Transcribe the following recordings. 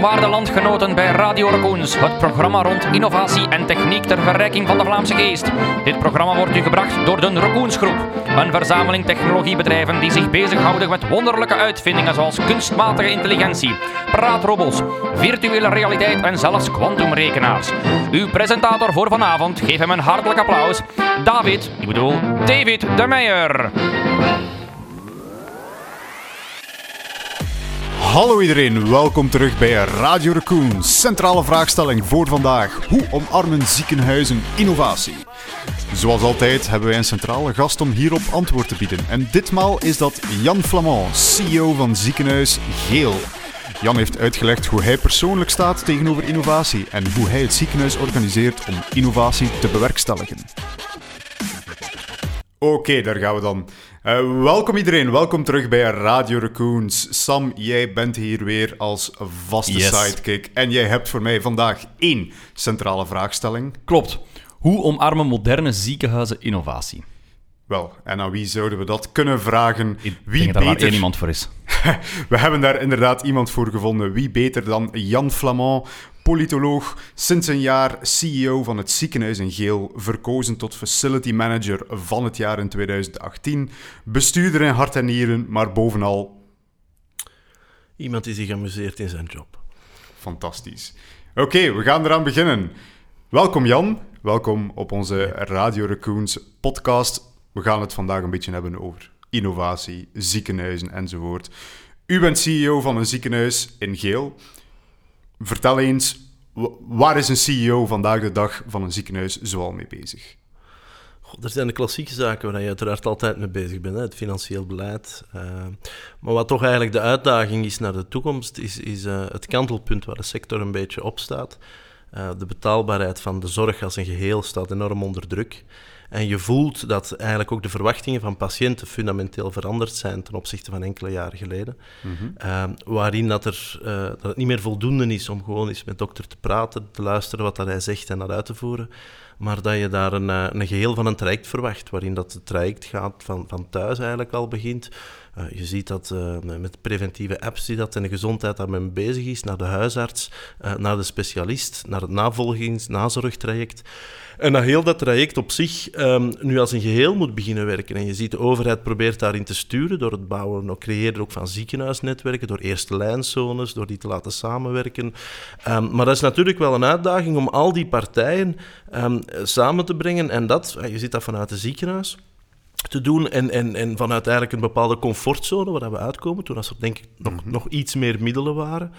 Waarde landgenoten bij Radio Raccoons, het programma rond innovatie en techniek ter verrijking van de Vlaamse geest. Dit programma wordt u gebracht door de Raccoons Groep, een verzameling technologiebedrijven die zich bezighouden met wonderlijke uitvindingen zoals kunstmatige intelligentie, praatrobots, virtuele realiteit en zelfs kwantumrekenaars. Uw presentator voor vanavond, geef hem een hartelijk applaus, David, ik bedoel David de Meijer. Hallo iedereen, welkom terug bij Radio Raccoon. Centrale vraagstelling voor vandaag. Hoe omarmen ziekenhuizen innovatie? Zoals altijd hebben wij een centrale gast om hierop antwoord te bieden. En ditmaal is dat Jan Flamand, CEO van ziekenhuis Geel. Jan heeft uitgelegd hoe hij persoonlijk staat tegenover innovatie en hoe hij het ziekenhuis organiseert om innovatie te bewerkstelligen. Oké, daar gaan we dan. Uh, welkom iedereen, welkom terug bij Radio Raccoons. Sam, jij bent hier weer als vaste Yes. sidekick. En jij hebt voor mij vandaag één centrale vraagstelling. Klopt. Hoe omarmen moderne ziekenhuizen innovatie? Wel, en aan wie zouden we dat kunnen vragen? Ik wie denk dat er maar beter... één iemand voor is. We hebben daar inderdaad iemand voor gevonden. Wie beter dan Jan Flamand, politoloog, sinds een jaar CEO van het ziekenhuis in Geel, verkozen tot facility manager van het jaar in 2018, bestuurder in hart en nieren, maar bovenal Iemand die zich amuseert in zijn job. fantastisch. Oké, we gaan eraan beginnen. Welkom Jan, welkom op onze Radio Raccoons podcast. We gaan het vandaag een beetje hebben over innovatie, ziekenhuizen enzovoort. U bent CEO van een ziekenhuis in Geel. Vertel eens, wa- waar is een CEO vandaag de dag van een ziekenhuis zoal mee bezig? Er zijn de klassieke zaken waar je uiteraard altijd mee bezig bent. Hè? Het financieel beleid. eh, maar wat toch eigenlijk de uitdaging is naar de toekomst, is, is eh, het kantelpunt waar de sector een beetje op staat. Eh, de betaalbaarheid van de zorg als een geheel staat enorm onder druk. En je voelt dat eigenlijk ook de verwachtingen van patiënten fundamenteel veranderd zijn ten opzichte van enkele jaren geleden. Eh, waarin dat, er, eh, dat het niet meer voldoende is om gewoon eens met dokter te praten, te luisteren wat dat hij zegt en dat uit te voeren. Maar dat je daar een, eh, een geheel van een traject verwacht, waarin dat het traject gaat van, van thuis eigenlijk al begint. Eh, je ziet dat eh, met preventieve apps die dat en de gezondheid daarmee bezig is, naar de huisarts, eh, naar de specialist, naar het navolgings-nazorgtraject. En dat heel dat traject op zich ehm, nu als een geheel moet beginnen werken. En je ziet de overheid probeert daarin te sturen door het bouwen en creëren ook van ziekenhuisnetwerken, door eerste lijnzones, door die te laten samenwerken. Ehm, maar dat is natuurlijk wel een uitdaging om al die partijen ehm, samen te brengen. En dat, je ziet dat vanuit het ziekenhuis te doen en, en, en vanuit eigenlijk een bepaalde comfortzone waar we uitkomen, toen als er denk ik nog, nog iets meer middelen waren.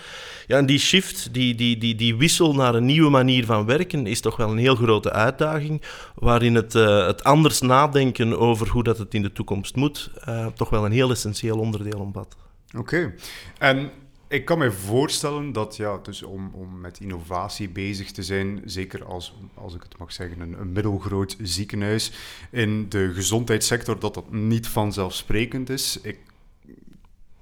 Ja, en die shift, die, die, die, die wissel naar een nieuwe manier van werken, is toch wel een heel grote uitdaging, waarin het, eh, het anders nadenken over hoe dat het in de toekomst moet, eh, toch wel een heel essentieel onderdeel omvat. Oké. En ik kan me voorstellen dat ja, dus om, om met innovatie bezig te zijn, zeker als, als ik het mag zeggen, een, een middelgroot ziekenhuis in de gezondheidssector, dat dat niet vanzelfsprekend is. Ik,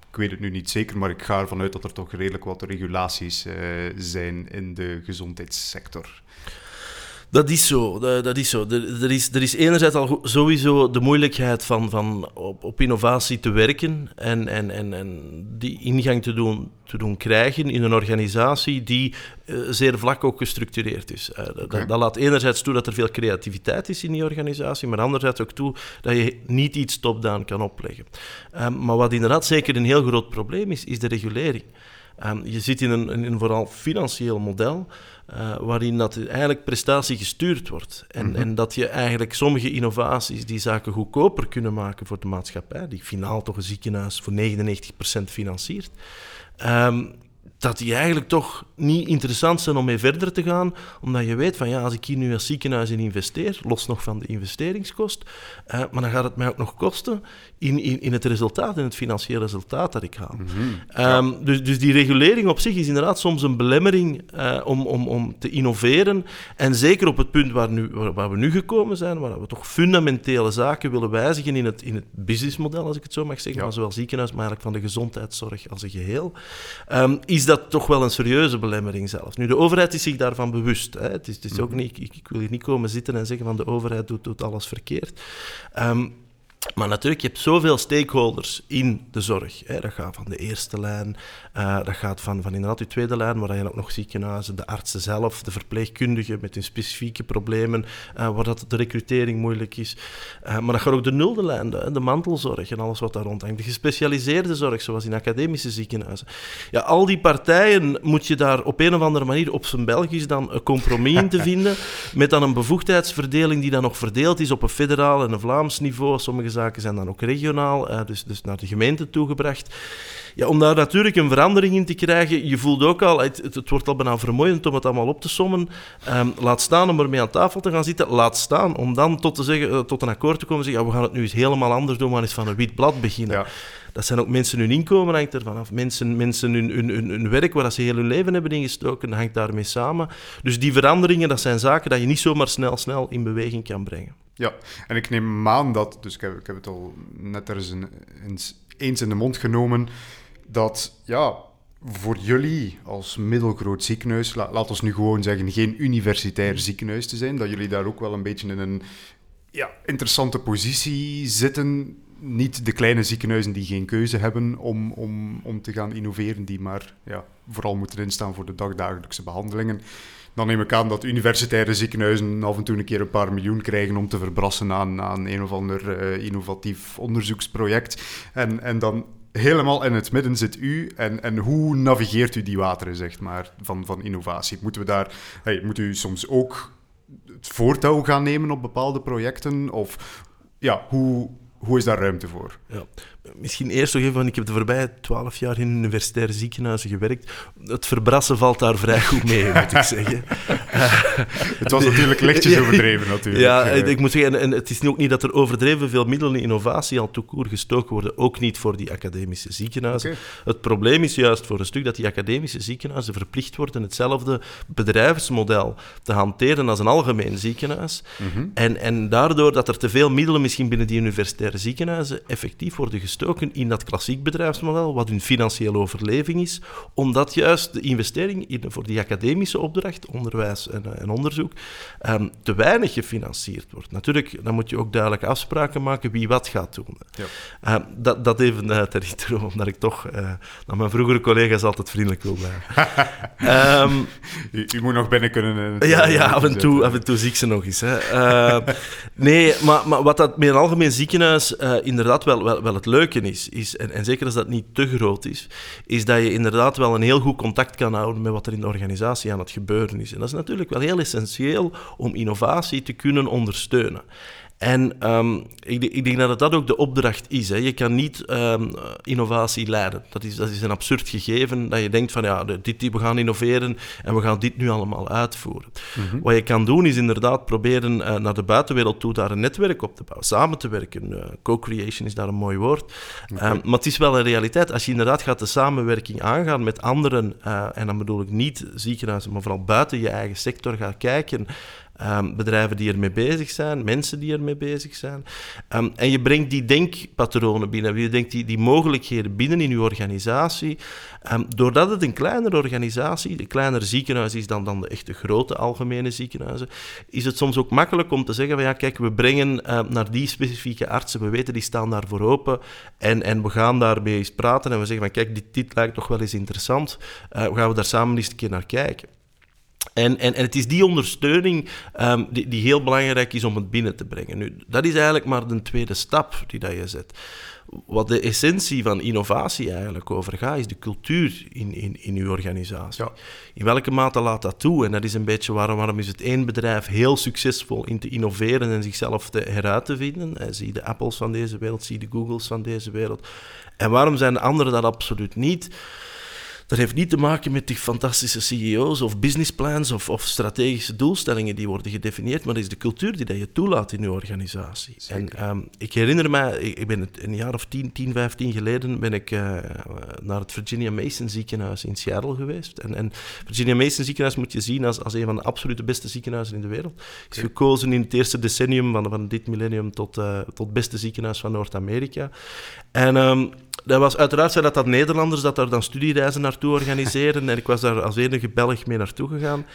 ik weet het nu niet zeker, maar ik ga ervan uit dat er toch redelijk wat regulaties eh, zijn in de gezondheidssector. Dat is zo, dat, is zo. Er, er, is, er is enerzijds al sowieso de moeilijkheid van, van op, op innovatie te werken en, en, en, en die ingang te doen, te doen krijgen in een organisatie die eh, zeer vlak ook gestructureerd is. Eh, dat- dat, dat laat enerzijds toe dat er veel creativiteit is in die organisatie, maar anderzijds ook toe dat je niet iets top-down kan opleggen. Ehm, maar wat inderdaad zeker een heel groot probleem is, is de regulering. Ehm, je zit in een, in een vooral financieel model eh, waarin dat eigenlijk prestatie gestuurd wordt. En, en dat je eigenlijk sommige innovaties die zaken goedkoper kunnen maken voor de maatschappij, die finaal toch een ziekenhuis voor 99% financiert, ehm, dat die eigenlijk toch niet interessant zijn om mee verder te gaan, omdat je weet van ja, als ik hier nu als ziekenhuis in investeer, los nog van de investeringskost, eh, maar dan gaat het mij ook nog kosten in, in, in het resultaat, in het financiële resultaat dat ik haal. Ehm, dus, dus die regulering op zich is inderdaad soms een belemmering eh, om, om, om te innoveren. En zeker op het punt waar, nu, waar, waar we nu gekomen zijn, waar we toch fundamentele zaken willen wijzigen in het, in het businessmodel, als ik het zo mag zeggen, Ja. van zowel ziekenhuis, maar eigenlijk van de gezondheidszorg als een geheel, ehm, is dat toch wel een serieuze belemmering Nu, de overheid is zich daarvan bewust. Hè. Het is, het is ook niet, ik, ik wil hier niet komen zitten en zeggen van de overheid doet, doet alles verkeerd. Ehm, Maar natuurlijk, je hebt zoveel stakeholders in de zorg. Hè. Dat gaat van de eerste lijn, uh, dat gaat van, van inderdaad je tweede lijn, waar je ook nog ziekenhuizen, de artsen zelf, de verpleegkundigen met hun specifieke problemen, uh, waar dat de recrutering moeilijk is. Uh, maar dat gaat ook de nulde lijn, de, de, mantelzorg en alles wat daar rondhangt. De gespecialiseerde zorg, zoals in academische ziekenhuizen. Ja, al die partijen moet je daar op een of andere manier op zijn Belgisch dan een compromis in te vinden, met dan een bevoegdheidsverdeling die dan nog verdeeld is op een federaal en een Vlaams niveau. Sommige zaken zijn dan ook regionaal, uh, dus, dus naar de gemeente toegebracht. Ja, om daar natuurlijk een verandering in te krijgen, je voelt ook al, het, het, wordt al bijna vermoeiend om het allemaal op te sommen. Um, laat staan om ermee aan tafel te gaan zitten, laat staan om dan tot, te zeggen, uh, tot een akkoord te komen en zeggen, ja, we gaan het nu eens helemaal anders doen, we gaan eens van een wit blad beginnen. Ja. Dat zijn ook mensen hun inkomen hangt ervan af. Mensen, mensen hun, hun, hun, hun werk waar ze heel hun leven hebben ingestoken, hangt daarmee samen. Dus die veranderingen, dat zijn zaken dat je niet zomaar snel, snel in beweging kan brengen. Ja, en ik neem aan dat, dus ik heb, ik heb het al net er eens, eens, eens in de mond genomen, dat ja, voor jullie als middelgroot ziekenhuis, la, laat ons nu gewoon zeggen, geen universitair ziekenhuis te zijn, dat jullie daar ook wel een beetje in een ja, interessante positie zitten. Niet de kleine ziekenhuizen die geen keuze hebben om, om, om te gaan innoveren, die maar ja, vooral moeten instaan voor de dagdagelijkse behandelingen. Dan neem ik aan dat universitaire ziekenhuizen af en toe een keer een paar miljoen krijgen om te verbrassen aan, aan een of ander uh, innovatief onderzoeksproject. En, en dan helemaal in het midden zit u. En, en hoe navigeert u die wateren, zeg maar, van, van innovatie? Moeten we daar, hey, moet u soms ook het voortouw gaan nemen op bepaalde projecten? Of ja, hoe, hoe is daar ruimte voor? Ja. Misschien eerst nog even, want ik heb de voorbije twaalf jaar in universitaire ziekenhuizen gewerkt. Het verbrassen valt daar vrij goed mee, moet ik zeggen. het was natuurlijk lichtjes overdreven, natuurlijk. Ja, ik moet zeggen, en het is ook niet dat er overdreven veel middelen in innovatie al toekoor gestoken worden, ook niet voor die academische ziekenhuizen. Het probleem is juist voor een stuk dat die academische ziekenhuizen verplicht worden hetzelfde bedrijfsmodel te hanteren als een algemeen ziekenhuis. Mhm. en, en daardoor dat er te veel middelen misschien binnen die universitaire ziekenhuizen effectief worden gestoken gestoken in dat klassiek bedrijfsmodel, wat hun financiële overleving is, omdat juist de investering in, voor die academische opdracht, onderwijs en, eh, en onderzoek, um, te weinig gefinancierd wordt. Natuurlijk, dan moet je ook duidelijke afspraken maken wie wat gaat doen. Ja. Um, dat, dat even uh, ter intro, omdat ik toch uh, naar mijn vroegere collega's altijd vriendelijk wil blijven. um, u, u, moet nog binnen kunnen. ja, ja af, en toe, af en toe zie ik ze nog eens. Hè. nee, maar, maar wat dat met een algemeen ziekenhuis inderdaad wel, wel, wel het leuke is, is en, en, zeker als dat niet te groot is, is dat je inderdaad wel een heel goed contact kan houden met wat er in de organisatie aan het gebeuren is. En dat is natuurlijk wel heel essentieel om innovatie te kunnen ondersteunen. En um, ik, ik, denk dat dat ook de opdracht is. Hè. Je kan niet um, innovatie leiden. Dat is, dat is een absurd gegeven dat je denkt van ja, dit, we gaan innoveren en we gaan dit nu allemaal uitvoeren. Mm -hmm. Wat je kan doen is inderdaad proberen uh, naar de buitenwereld toe daar een netwerk op te bouwen, samen te werken. Uh, Co-creation is daar een mooi woord. Okay. Um, maar het is wel een realiteit. Als je inderdaad gaat de samenwerking aangaan met anderen, uh, en dan bedoel ik niet ziekenhuizen, maar vooral buiten je eigen sector gaat kijken Um, bedrijven die ermee bezig zijn, mensen die ermee bezig zijn. Um, en je brengt die denkpatronen binnen, je denkt die, die mogelijkheden binnen in je organisatie. Um, doordat het een kleinere organisatie, een kleiner ziekenhuis is dan, dan de echte grote algemene ziekenhuizen, is het soms ook makkelijk om te zeggen van ja, kijk, we brengen naar die specifieke artsen, we weten die staan daarvoor open en, en we gaan daarmee eens praten en we zeggen van kijk, dit, dit lijkt toch wel eens interessant, uh, gaan we daar samen eens een keer naar kijken. En, en, en het is die ondersteuning um, die, die heel belangrijk is om het binnen te brengen. Nu, dat is eigenlijk maar de tweede stap die dat je zet. Wat de essentie van innovatie eigenlijk over gaat, is de cultuur in, in, in uw organisatie. Ja. In welke mate laat dat toe? En dat is een beetje waarom, waarom is het één bedrijf heel succesvol in te innoveren en zichzelf te heruit te vinden. En zie de Apples van deze wereld, zie de Googles van deze wereld. En waarom zijn de anderen dat absoluut niet? Dat heeft niet te maken met die fantastische CEO's of businessplans of, of strategische doelstellingen die worden gedefinieerd, maar dat is de cultuur die dat je toelaat in je organisatie. En um, ik herinner me, ik ben het een jaar of 10, 10 15 geleden ben ik uh, naar het Virginia Mason ziekenhuis in Seattle geweest. En, en Virginia Mason ziekenhuis moet je zien als, als een van de absolute beste ziekenhuizen in de wereld. Is gekozen in het eerste decennium van, van dit millennium tot, uh, tot beste ziekenhuis van Noord-Amerika. En um, dat was, uiteraard zijn dat dat Nederlanders dat daar dan studiereizen naartoe organiseren. en ik was daar als enige Belg mee naartoe gegaan.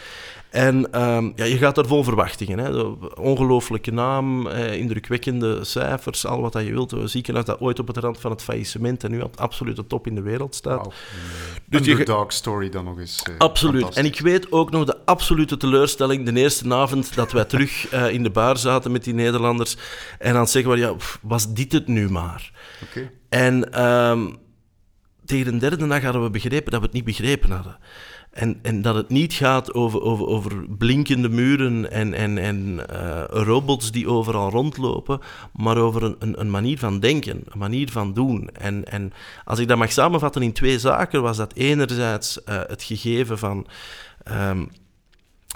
En ehm, ja, je gaat daar vol verwachtingen. Hè. Ongelooflijke naam, eh, indrukwekkende cijfers, al wat dat je wilt. Een ziekenhuis dat ooit op het rand van het faillissement en nu op absolute top in de wereld staat. Wow. Dus underdog story dan nog eens. Eh, absoluut. En ik weet ook nog de absolute teleurstelling de eerste avond dat wij terug uh, in de bar zaten met die Nederlanders. En dan zeggen we, ja, was dit het nu maar? Okay. En um, tegen de derde dag hadden we begrepen dat we het niet begrepen hadden. En, en dat het niet gaat over, over, over blinkende muren en, en, en uh, robots die overal rondlopen, maar over een, een, manier van denken, een manier van doen. En, en als ik dat mag samenvatten in twee zaken, was dat enerzijds uh, het gegeven van. Um,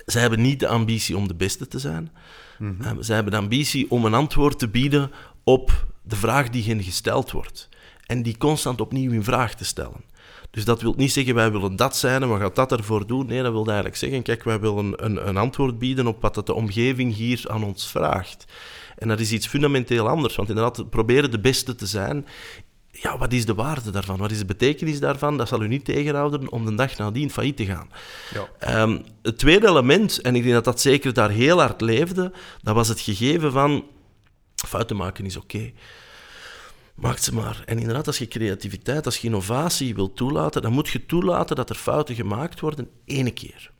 zij hebben niet de ambitie om de beste te zijn. Mm -hmm. um, zij hebben de ambitie om een antwoord te bieden op de vraag die hen gesteld wordt. En die constant opnieuw in vraag te stellen. Dus dat wil niet zeggen, wij willen dat zijn en we gaan dat ervoor doen. Nee, dat wil eigenlijk zeggen, kijk, wij willen een, een antwoord bieden op wat de omgeving hier aan ons vraagt. En dat is iets fundamenteel anders, want inderdaad, proberen de beste te zijn ja, wat is de waarde daarvan? Wat is de betekenis daarvan? Dat zal u niet tegenhouden om de dag nadien failliet te gaan. Ja. Um, het tweede element, en ik denk dat dat zeker daar heel hard leefde, dat was het gegeven van fouten maken is oké. Maak ze maar. En inderdaad, als je creativiteit, als je innovatie wilt toelaten, dan moet je toelaten dat er fouten gemaakt worden ene keer.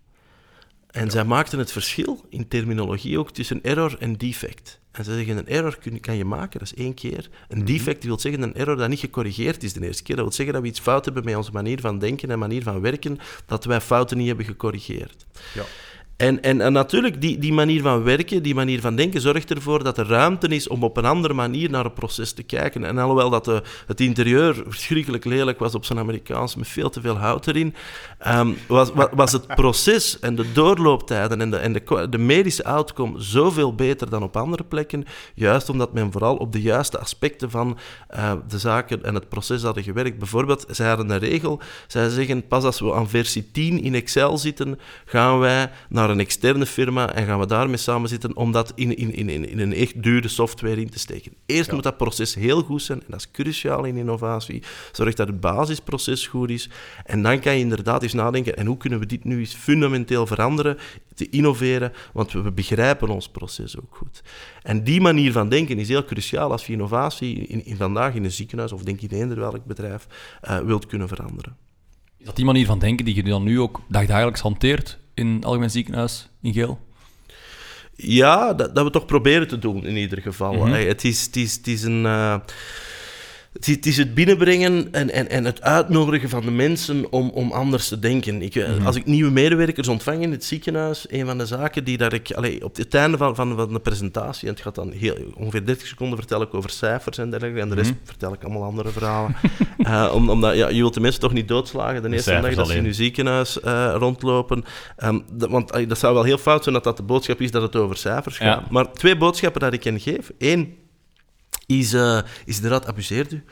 En zij maakten het verschil in terminologie ook tussen error en defect. En ze zeggen, een error kun, kan je maken, dat is één keer. Een mhm. defect wil zeggen een error dat niet gecorrigeerd is de eerste keer. Dat wil zeggen dat we iets fout hebben met onze manier van denken en manier van werken, dat wij fouten niet hebben gecorrigeerd. Ja. En, en, en, natuurlijk, die, die manier van werken, die manier van denken, zorgt ervoor dat er ruimte is om op een andere manier naar het proces te kijken. En alhoewel dat de, het interieur verschrikkelijk lelijk was op zijn Amerikaans, met veel te veel hout erin, um, was, was het proces en de doorlooptijden en, de, en de, medische outcome zoveel beter dan op andere plekken. Juist omdat men vooral op de juiste aspecten van uh, de zaken en het proces hadden gewerkt. Bijvoorbeeld, zij hadden een regel, zij zeggen, pas als we aan versie 10 in Excel zitten, gaan wij naar een externe firma en gaan we daarmee samen zitten om dat in, in, in, in een echt dure software in te steken. Eerst moet dat proces heel goed zijn, en dat is cruciaal in innovatie. Zorg dat het basisproces goed is. En dan kan je inderdaad eens nadenken, en hoe kunnen we dit nu eens fundamenteel veranderen, te innoveren, want we begrijpen ons proces ook goed. En die manier van denken is heel cruciaal als je innovatie in, in vandaag in een ziekenhuis, of denk in eender welk bedrijf, uh, wilt kunnen veranderen. Is dat die manier van denken die je dan nu ook dagdagelijks hanteert in het Algemeen Ziekenhuis in Geel? Ja, dat, dat we toch proberen te doen in ieder geval. Mm het, is, het, is, het is een. Uh, het is het binnenbrengen en, en, en het uitnodigen van de mensen om, om anders te denken. Ik, eh, mhm. Als ik nieuwe medewerkers ontvang in het ziekenhuis, een van de zaken die dat ik op het einde van, van, van de presentatie, en het gaat dan heel, ongeveer 30 seconden vertel ik over cijfers en dergelijke, en de rest mhm. vertel ik allemaal andere verhalen. uh, omdat ja, je wilt de mensen toch niet doodslagen de eerste dag dat ze in je ziekenhuis uh, rondlopen. Um, want dat zou wel heel fout zijn dat dat de boodschap is dat het over cijfers gaat. Maar twee boodschappen dat ik hen geef. Eén, is, uh, is inderdaad, abuseert u.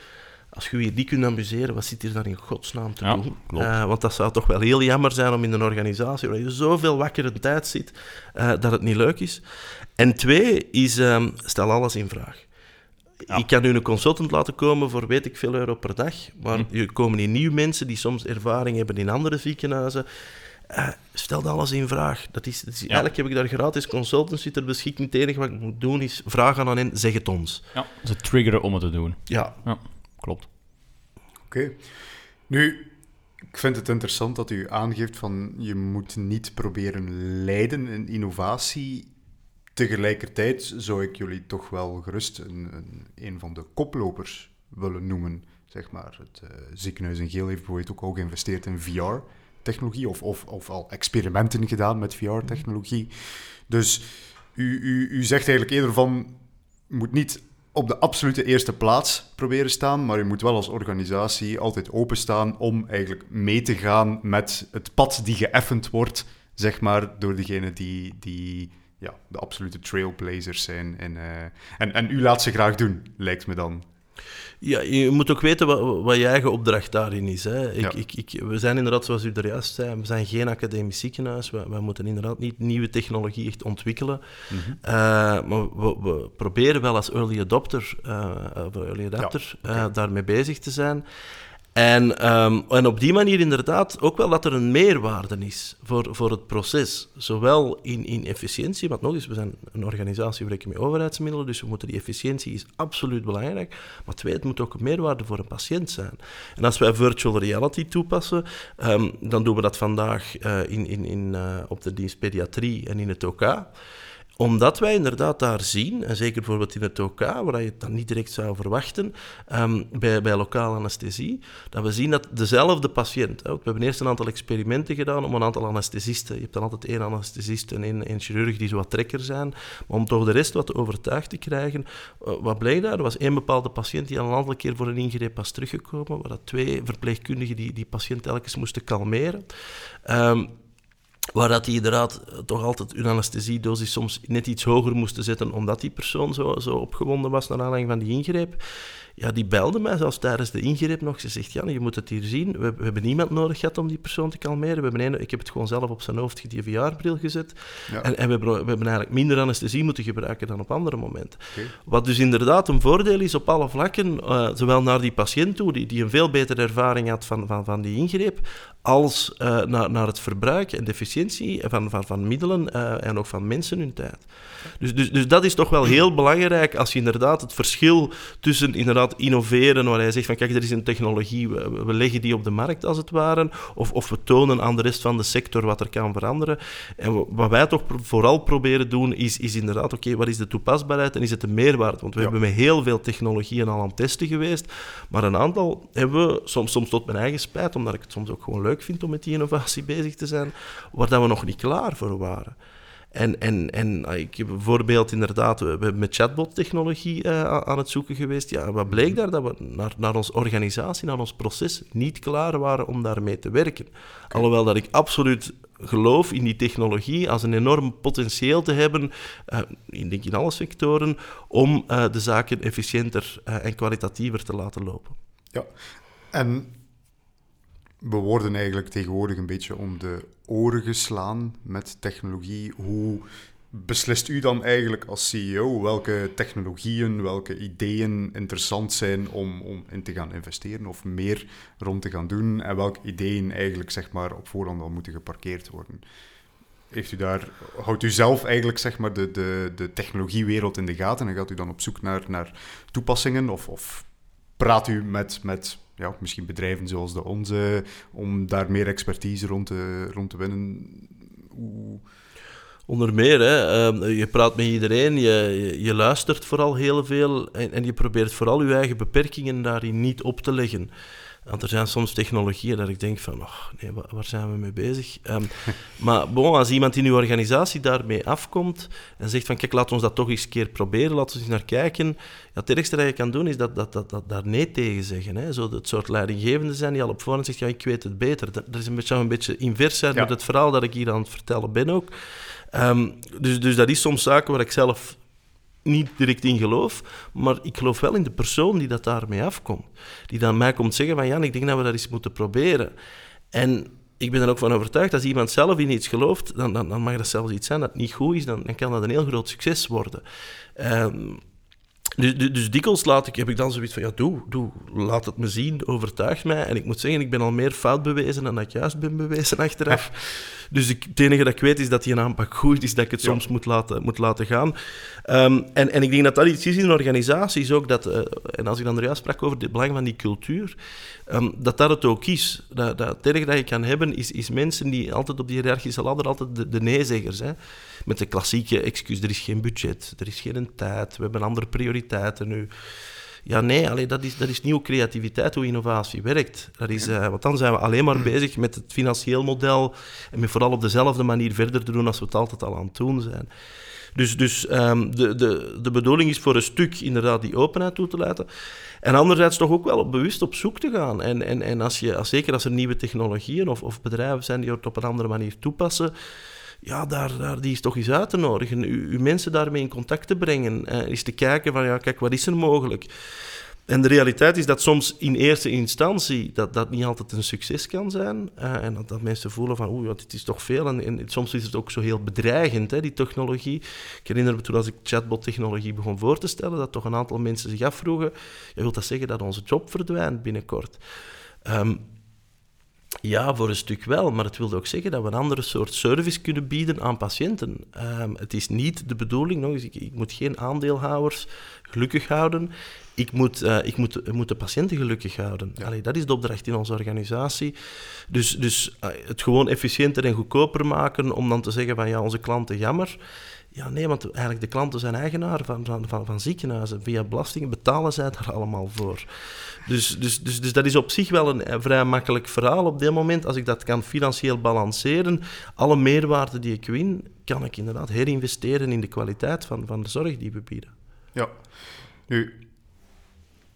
Als je je niet kunt amuseren, wat zit hier dan in godsnaam te doen? Uh, want dat zou toch wel heel jammer zijn om in een organisatie waar je zoveel wakkere tijd zit, uh, dat het niet leuk is. En twee is, um, stel alles in vraag. Ik kan u een consultant laten komen voor weet ik veel euro per dag, maar hm. er komen hier nieuwe mensen die soms ervaring hebben in andere ziekenhuizen. Uh, stel alles in vraag. Dat is, dat is Eigenlijk heb ik daar gratis consultancy ter beschikking. Het enige wat ik moet doen is vragen aan hen, zeg het ons. Ja, ze triggeren om het te doen. Ja. ja klopt. Oké. Nu, ik vind het interessant dat u aangeeft van je moet niet proberen leiden in innovatie. Tegelijkertijd zou ik jullie toch wel gerust een, een, een van de koplopers willen noemen. Zeg maar. Het uh, ziekenhuis in Geel heeft bijvoorbeeld ook al geïnvesteerd in VR technologie of, of, of al experimenten gedaan met VR-technologie. Dus u, u, u zegt eigenlijk eerder van, moet niet op de absolute eerste plaats proberen staan, maar je moet wel als organisatie altijd openstaan om eigenlijk mee te gaan met het pad die geëffend wordt, zeg maar, door degene die, die ja, de absolute trailblazers zijn. En, uh, en, en u laat ze graag doen, lijkt me dan. Ja, je moet ook weten wat, wat je eigen opdracht daarin is. Hè. Ik, Ja. ik, ik, we zijn inderdaad, zoals u er juist zei, we zijn geen academisch ziekenhuis. We, wij moeten inderdaad niet nieuwe technologie echt ontwikkelen. Eh, maar we, we proberen wel als early adopter, of early adapter eh, daarmee bezig te zijn. En, ehm, en op die manier inderdaad ook wel dat er een meerwaarde is voor, voor het proces. Zowel in, in efficiëntie, want nog eens, we zijn een organisatie, we werken met overheidsmiddelen, dus we moeten die efficiëntie is absoluut belangrijk. Maar twee, het moet ook een meerwaarde voor een patiënt zijn. En als wij virtual reality toepassen, ehm, dan doen we dat vandaag eh, in, in, in, eh, op de dienst pediatrie en in het OK omdat wij inderdaad daar zien, en zeker bijvoorbeeld in het OK, waar je het dan niet direct zou verwachten, ehm, bij, bij lokale anesthesie, dat we zien dat dezelfde patiënt, hè, we hebben eerst een aantal experimenten gedaan om een aantal anesthesisten, je hebt dan altijd één anesthesist en één, chirurg die zo wat trekker zijn, maar om toch de rest wat overtuigd te krijgen, eh, wat bleek daar? Er was één bepaalde patiënt die al een aantal keer voor een ingreep was teruggekomen, waar dat twee verpleegkundigen die die patiënt telkens moesten kalmeren. Ehm, Waar dat die inderdaad eh, toch altijd hun anesthesiedosis soms net iets hoger moesten zetten, omdat die persoon zo, zo opgewonden was naar aanleiding van die ingreep. Ja, die belde mij zelfs tijdens de ingreep nog. Ze zegt, Jan, je moet het hier zien. We, we hebben niemand nodig gehad om die persoon te kalmeren. We hebben een, ik heb het gewoon zelf op zijn hoofd die VR-bril gezet. Ja. En, en we, hebben, we hebben eigenlijk minder anesthesie moeten gebruiken dan op andere momenten. Wat dus inderdaad een voordeel is op alle vlakken, eh, zowel naar die patiënt toe, die, die een veel betere ervaring had van, van, van die ingreep, als eh, naar, naar het verbruik en de efficiëntie van, van, van middelen eh, en ook van mensen hun tijd. Dus, dus, dus dat is toch wel heel belangrijk als je inderdaad het verschil tussen inderdaad innoveren, waar hij zegt van kijk, er is een technologie, we, we leggen die op de markt als het ware, of, of we tonen aan de rest van de sector wat er kan veranderen. En wa- wat wij toch vooral proberen doen, is, is inderdaad, oké, wat is de toepasbaarheid en is het de meerwaarde? Want we Ja. hebben met heel veel technologieën al aan het testen geweest, maar een aantal hebben we, soms, soms tot mijn eigen spijt, omdat ik het soms ook gewoon leuk vind om met die innovatie bezig te zijn, waar dat we nog niet klaar voor waren. En, en, en ah, ik heb bijvoorbeeld inderdaad, we met chatbot-technologie eh, aan- het zoeken geweest. Ja, wat bleek daar? Dat we naar, naar onze organisatie, naar ons proces niet klaar waren om daarmee te werken. Alhoewel dat ik absoluut geloof in die technologie als een enorm potentieel te hebben, eh, ik denk in alle sectoren, om eh, de zaken efficiënter en kwalitatiever te laten lopen. Ja, en we worden eigenlijk tegenwoordig een beetje om de oren geslaan met technologie. Hoe beslist u dan eigenlijk als CEO welke technologieën, welke ideeën interessant zijn om, om in te gaan investeren of meer rond te gaan doen en welke ideeën eigenlijk zeg maar, op voorhand al moeten geparkeerd worden? Heeft u daar, houdt u zelf eigenlijk zeg maar, de, de, de technologiewereld in de gaten en gaat u dan op zoek naar, naar toepassingen of, of praat u met, met ja, misschien bedrijven zoals de onze om daar meer expertise rond te, rond te winnen? Onder meer, hè, ehm, je praat met iedereen, je, je, je luistert vooral heel veel en, en je probeert vooral je eigen beperkingen daarin niet op te leggen. Want er zijn soms technologieën dat ik denk van, oh, nee, wa- waar zijn we mee bezig? Ehm, maar bon, als iemand in uw organisatie daarmee afkomt en zegt van, kijk, laat ons dat toch eens een keer proberen, laten we eens naar kijken. Ja, het ergste dat je kan doen is dat, dat, dat, dat daar nee tegen zeggen. Hè? Zo het soort leidinggevende zijn die al op voorhand zegt, ja, ik weet het beter. Dat, dat is een beetje, een beetje invers zijn Ja. met het verhaal dat ik hier aan het vertellen ben ook. Ehm, dus, dus dat is soms zaken waar ik zelf niet direct in geloof, maar ik geloof wel in de persoon die dat daarmee afkomt. Die dan mij komt zeggen van, Jan, ik denk dat we dat eens moeten proberen. En ik ben er ook van overtuigd, als iemand zelf in iets gelooft, dan, dan, dan mag dat zelfs iets zijn dat niet goed is, dan, kan dat een heel groot succes worden. Ehm, dus, dus, dus dikwijls laat ik, heb ik dan zoiets van, ja, doe, doe, laat het me zien, overtuig mij. En ik moet zeggen, ik ben al meer fout bewezen dan ik juist ben bewezen achteraf. Dus ik, het enige dat ik weet is dat die een aanpak goed is, dat ik het Ja. soms moet laten, moet laten gaan. Ehm, en, en ik denk dat dat iets is in organisaties ook, dat, eh, en als ik dan juist sprak over het belang van die cultuur, ehm, dat dat het ook is. Dat, dat het erg dat je kan hebben, is, is mensen die altijd op die hiërarchische ladder, altijd de, de nee-zeggers, hè. met de klassieke excuus, er is geen budget, er is geen tijd, we hebben andere prioriteiten nu. Ja, nee, allee, dat, is, dat is nieuwe creativiteit, hoe innovatie werkt. Dat is, eh, want dan zijn we alleen maar bezig met het financieel model en met vooral op dezelfde manier verder te doen als we het altijd al aan het doen zijn. Dus, dus ehm, de, de, de bedoeling is voor een stuk inderdaad die openheid toe te laten. En anderzijds toch ook wel bewust op zoek te gaan. En, en, en als je, als, zeker als er nieuwe technologieën of, of bedrijven zijn die het op een andere manier toepassen, ja, daar, daar die is toch eens uit te nodigen. U, uw mensen daarmee in contact te brengen. eh, eens te kijken van, ja, kijk, wat is er mogelijk? En de realiteit is dat soms in eerste instantie dat dat niet altijd een succes kan zijn. Uh, en dat, dat, mensen voelen van, oeh, dit is toch veel. En, en, soms is het ook zo heel bedreigend, hè, die technologie. Ik herinner me toen als ik chatbot-technologie begon voor te stellen, dat toch een aantal mensen zich afvroegen, je wilt dat zeggen dat onze job verdwijnt binnenkort? Um, ja, voor een stuk wel, maar het wil ook zeggen dat we een andere soort service kunnen bieden aan patiënten. Um, het is niet de bedoeling, nog eens, ik, ik, moet geen aandeelhouders gelukkig houden. Ik moet, uh, ik moet, moet de patiënten gelukkig houden. Ja. Allee, dat is de opdracht in onze organisatie. Dus, dus uh, het gewoon efficiënter en goedkoper maken om dan te zeggen van ja, onze klanten jammer. Ja, nee, want eigenlijk de klanten zijn eigenaar van, van, van, van ziekenhuizen. Via belastingen betalen zij daar allemaal voor. Dus, dus, dus, dus dat is op zich wel een, vrij makkelijk verhaal op dit moment. Als ik dat kan financieel balanceren, alle meerwaarde die ik win, kan ik inderdaad herinvesteren in de kwaliteit van, van de zorg die we bieden. Ja, nu,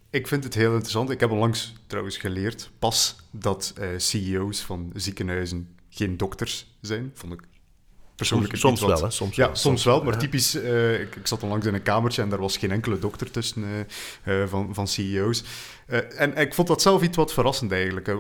ik vind het heel interessant. Ik heb onlangs trouwens geleerd, pas, dat uh, CEO's van ziekenhuizen geen dokters zijn. Vond ik persoonlijk soms, soms wel, hè? Soms ja, wel. soms wel. Maar typisch, uh, ik, ik, zat onlangs in een kamertje en daar was geen enkele dokter tussen uh, van, van CEO's. en ik vond dat zelf iets wat verrassend eigenlijk.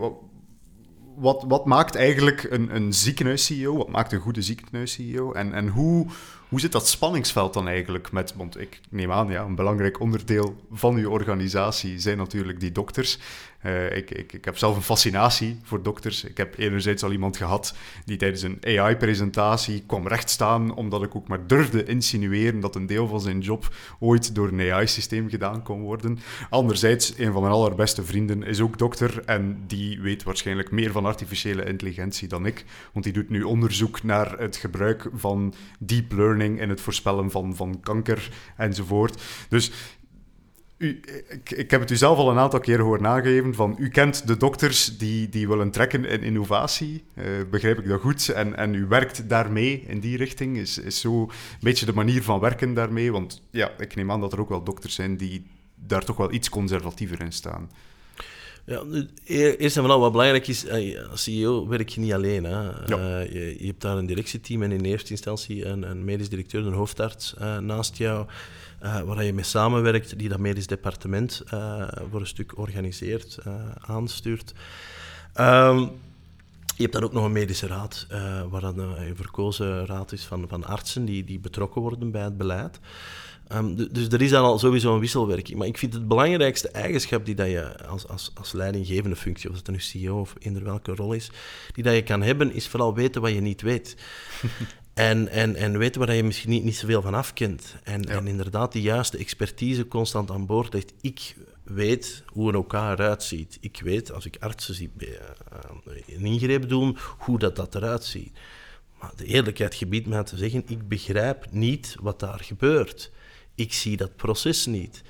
Wat, wat, maakt eigenlijk een, een ziekenhuis-CEO? Wat maakt een goede ziekenhuis-CEO? En, en hoe, hoe zit dat spanningsveld dan eigenlijk met... Want ik neem aan, ja, een belangrijk onderdeel van uw organisatie zijn natuurlijk die dokters. Uh, ik, ik, ik, heb zelf een fascinatie voor dokters. Ik heb enerzijds al iemand gehad die tijdens een AI-presentatie kwam rechtstaan omdat ik ook maar durfde insinueren dat een deel van zijn job ooit door een AI-systeem gedaan kon worden. Anderzijds, een van mijn allerbeste vrienden is ook dokter en die weet waarschijnlijk meer van artificiële intelligentie dan ik, want die doet nu onderzoek naar het gebruik van deep learning in het voorspellen van, van kanker enzovoort. Dus u, ik, ik, heb het u zelf al een aantal keer horen nageven van u kent de dokters die, die willen trekken in innovatie. Uh, begrijp ik dat goed? En, en u werkt daarmee in die richting? Is, is zo een beetje de manier van werken daarmee? Want ja, ik neem aan dat er ook wel dokters zijn die daar toch wel iets conservatiever in staan. Ja, eerst en vooral wat belangrijk is, als CEO werk je niet alleen. Hè. Ja. Uh, je, je, hebt daar een directieteam en in eerste instantie een, een medisch directeur, een hoofdarts uh, naast jou uh, waar je mee samenwerkt, die dat medisch departement uh, voor een stuk organiseert, uh, aanstuurt. Um, je hebt dan ook nog een medische raad, waar dan een verkozen raad is van, van artsen die, die betrokken worden bij het beleid. Um, dus er is dan al sowieso een wisselwerking. Maar ik vind het belangrijkste eigenschap die dat je als, als, als leidinggevende functie, of het nu CEO of in welke rol is, die dat je kan hebben, is vooral weten wat je niet weet. En, en, en weten waar je misschien niet, niet zoveel van afkent. En, en inderdaad, die juiste expertise constant aan boord legt. Ik weet hoe een elkaar eruit ziet. Ik weet, als ik artsen zie uh, een ingreep doen, hoe dat, dat eruit ziet. Maar de eerlijkheid gebiedt mij te zeggen, ik begrijp niet wat daar gebeurt. Ik zie dat proces niet.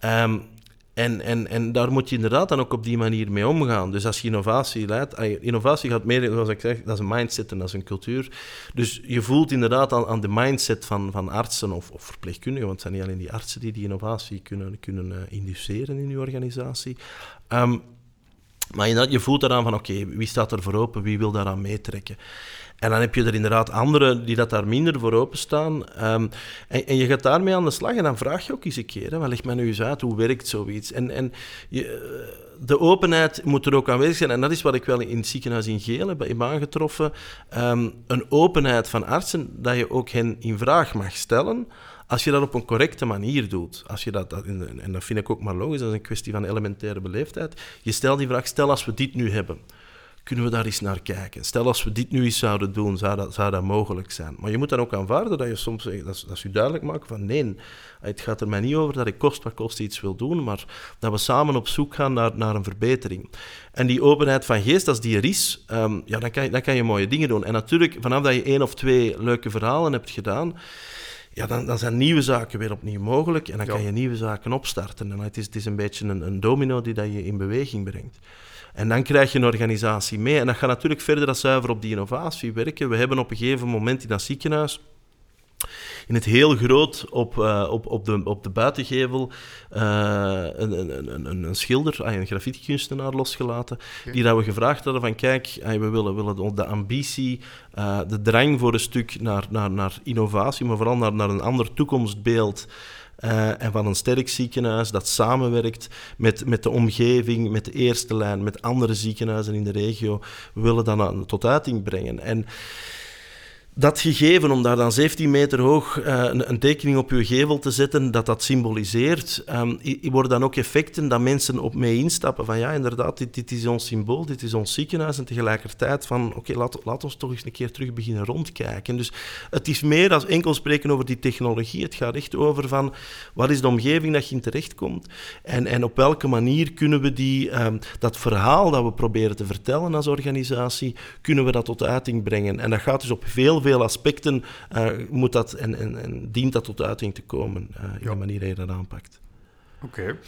Um, en, en, en daar moet je inderdaad dan ook op die manier mee omgaan. Dus als je innovatie leidt, innovatie gaat meer, zoals ik zeg, dat is een mindset en dat is een cultuur. Dus je voelt inderdaad aan, aan de mindset van, van artsen of, of, verpleegkundigen, want het zijn niet alleen die artsen die die innovatie kunnen, kunnen uh, induceren in je organisatie. Um, maar je voelt eraan van, oké, wie staat er voor open, wie wil daaraan meetrekken? En dan heb je er inderdaad anderen die dat daar minder voor openstaan. Um, en, en, je gaat daarmee aan de slag en dan vraag je ook eens een keer, hè, wat leg mij nu eens uit, hoe werkt zoiets? En, en je, de openheid moet er ook aanwezig zijn. En dat is wat ik wel in het ziekenhuis in Geel heb, aangetroffen. Um, een openheid van artsen, dat je ook hen in vraag mag stellen als je dat op een correcte manier doet, als je dat, en dat vind ik ook maar logisch, dat is een kwestie van elementaire beleefdheid, je stelt die vraag, stel als we dit nu hebben kunnen we daar eens naar kijken? Stel, als we dit nu eens zouden doen, zou dat, zou dat mogelijk zijn? Maar je moet dan ook aanvaarden dat je soms dat, dat je duidelijk maakt van nee, het gaat er mij niet over dat ik kost wat kost iets wil doen, maar dat we samen op zoek gaan naar, naar een verbetering. En die openheid van geest, als die er is, um, ja, dan, kan je, dan kan je mooie dingen doen. En natuurlijk, vanaf dat je één of twee leuke verhalen hebt gedaan, ja, dan, dan zijn nieuwe zaken weer opnieuw mogelijk en dan kan je nieuwe zaken opstarten. En het is, het is een beetje een, een domino die dat je in beweging brengt. En dan krijg je een organisatie mee. En dat gaat natuurlijk verder dan zuiver op die innovatie werken. We hebben op een gegeven moment in dat ziekenhuis in het heel groot op, uh, op, op, de, op de buitengevel uh, een, een, een, een, schilder, ah, een graffiti-kunstenaar losgelaten, die dat we gevraagd hadden van kijk, ah, we willen, willen de ambitie, uh, de drang voor een stuk naar, naar, naar innovatie, maar vooral naar, naar een ander toekomstbeeld eh, en van een sterk ziekenhuis dat samenwerkt met, met de omgeving, met de eerste lijn, met andere ziekenhuizen in de regio. Willen dat aan, tot uiting brengen. En dat gegeven, om daar dan 17 meter hoog uh, een, een, tekening op uw gevel te zetten, dat dat symboliseert, um, worden dan ook effecten dat mensen op mee instappen. Van ja, inderdaad, dit, dit, is ons symbool, dit is ons ziekenhuis. En tegelijkertijd van, oké, laat, laat ons toch eens een keer terug beginnen rondkijken. Dus het is meer dan enkel spreken over die technologie. Het gaat echt over van, wat is de omgeving dat je in terechtkomt? En, en op welke manier kunnen we die, um, dat verhaal dat we proberen te vertellen als organisatie, kunnen we dat tot uiting brengen? En dat gaat dus op veel veel aspecten uh, moet dat en, en, en, dient dat tot uiting te komen uh, in ja. de manier dat je dat aanpakt. Oké. Okay.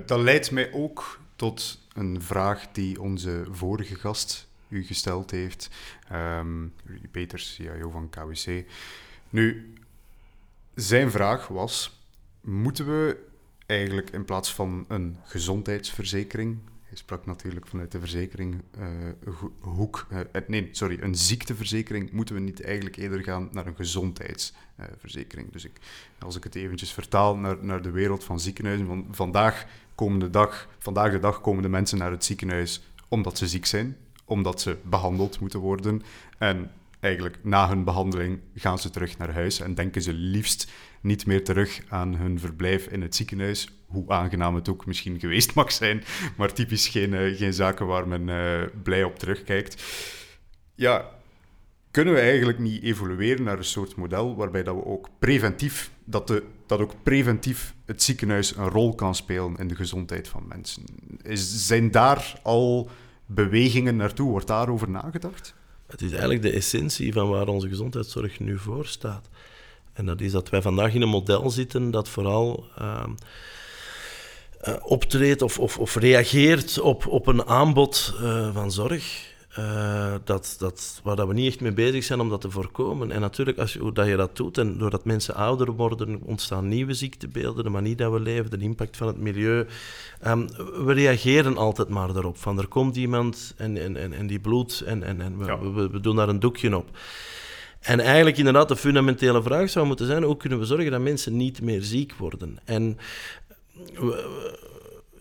Uh, dat leidt mij ook tot een vraag die onze vorige gast u gesteld heeft. Um, Peters, CIO van KWC. Nu, zijn vraag was: moeten we eigenlijk in plaats van een gezondheidsverzekering sprak natuurlijk vanuit de verzekeringhoek. Uh, uh, nee, sorry, een ziekteverzekering moeten we niet eigenlijk eerder gaan naar een gezondheidsverzekering. dus ik, als ik het eventjes vertaal naar, naar de wereld van ziekenhuizen, van vandaag, komende dag, vandaag de dag komen de mensen naar het ziekenhuis omdat ze ziek zijn, omdat ze behandeld moeten worden. En eigenlijk na hun behandeling gaan ze terug naar huis en denken ze liefst niet meer terug aan hun verblijf in het ziekenhuis, hoe aangenaam het ook misschien geweest mag zijn, maar typisch geen, uh, geen zaken waar men uh, blij op terugkijkt. Ja, kunnen we eigenlijk niet evolueren naar een soort model waarbij dat we ook preventief, dat, de, dat ook preventief het ziekenhuis een rol kan spelen in de gezondheid van mensen? Zijn daar al bewegingen naartoe? Wordt daarover nagedacht? Het is eigenlijk de essentie van waar onze gezondheidszorg nu voor staat. En dat is dat wij vandaag in een model zitten dat vooral uh, uh, optreedt of, of, of, reageert op, op een aanbod uh, van zorg. Uh, dat, dat, waar dat we niet echt mee bezig zijn om dat te voorkomen. En natuurlijk, als je, hoe dat je dat doet, en doordat mensen ouder worden, ontstaan nieuwe ziektebeelden, de manier dat we leven, de impact van het milieu. Um, we reageren altijd maar daarop. Van er komt iemand en, en, en, en die bloedt en, en, en we, ja. we, we, doen daar een doekje op. En eigenlijk inderdaad de fundamentele vraag zou moeten zijn, hoe kunnen we zorgen dat mensen niet meer ziek worden? En 我。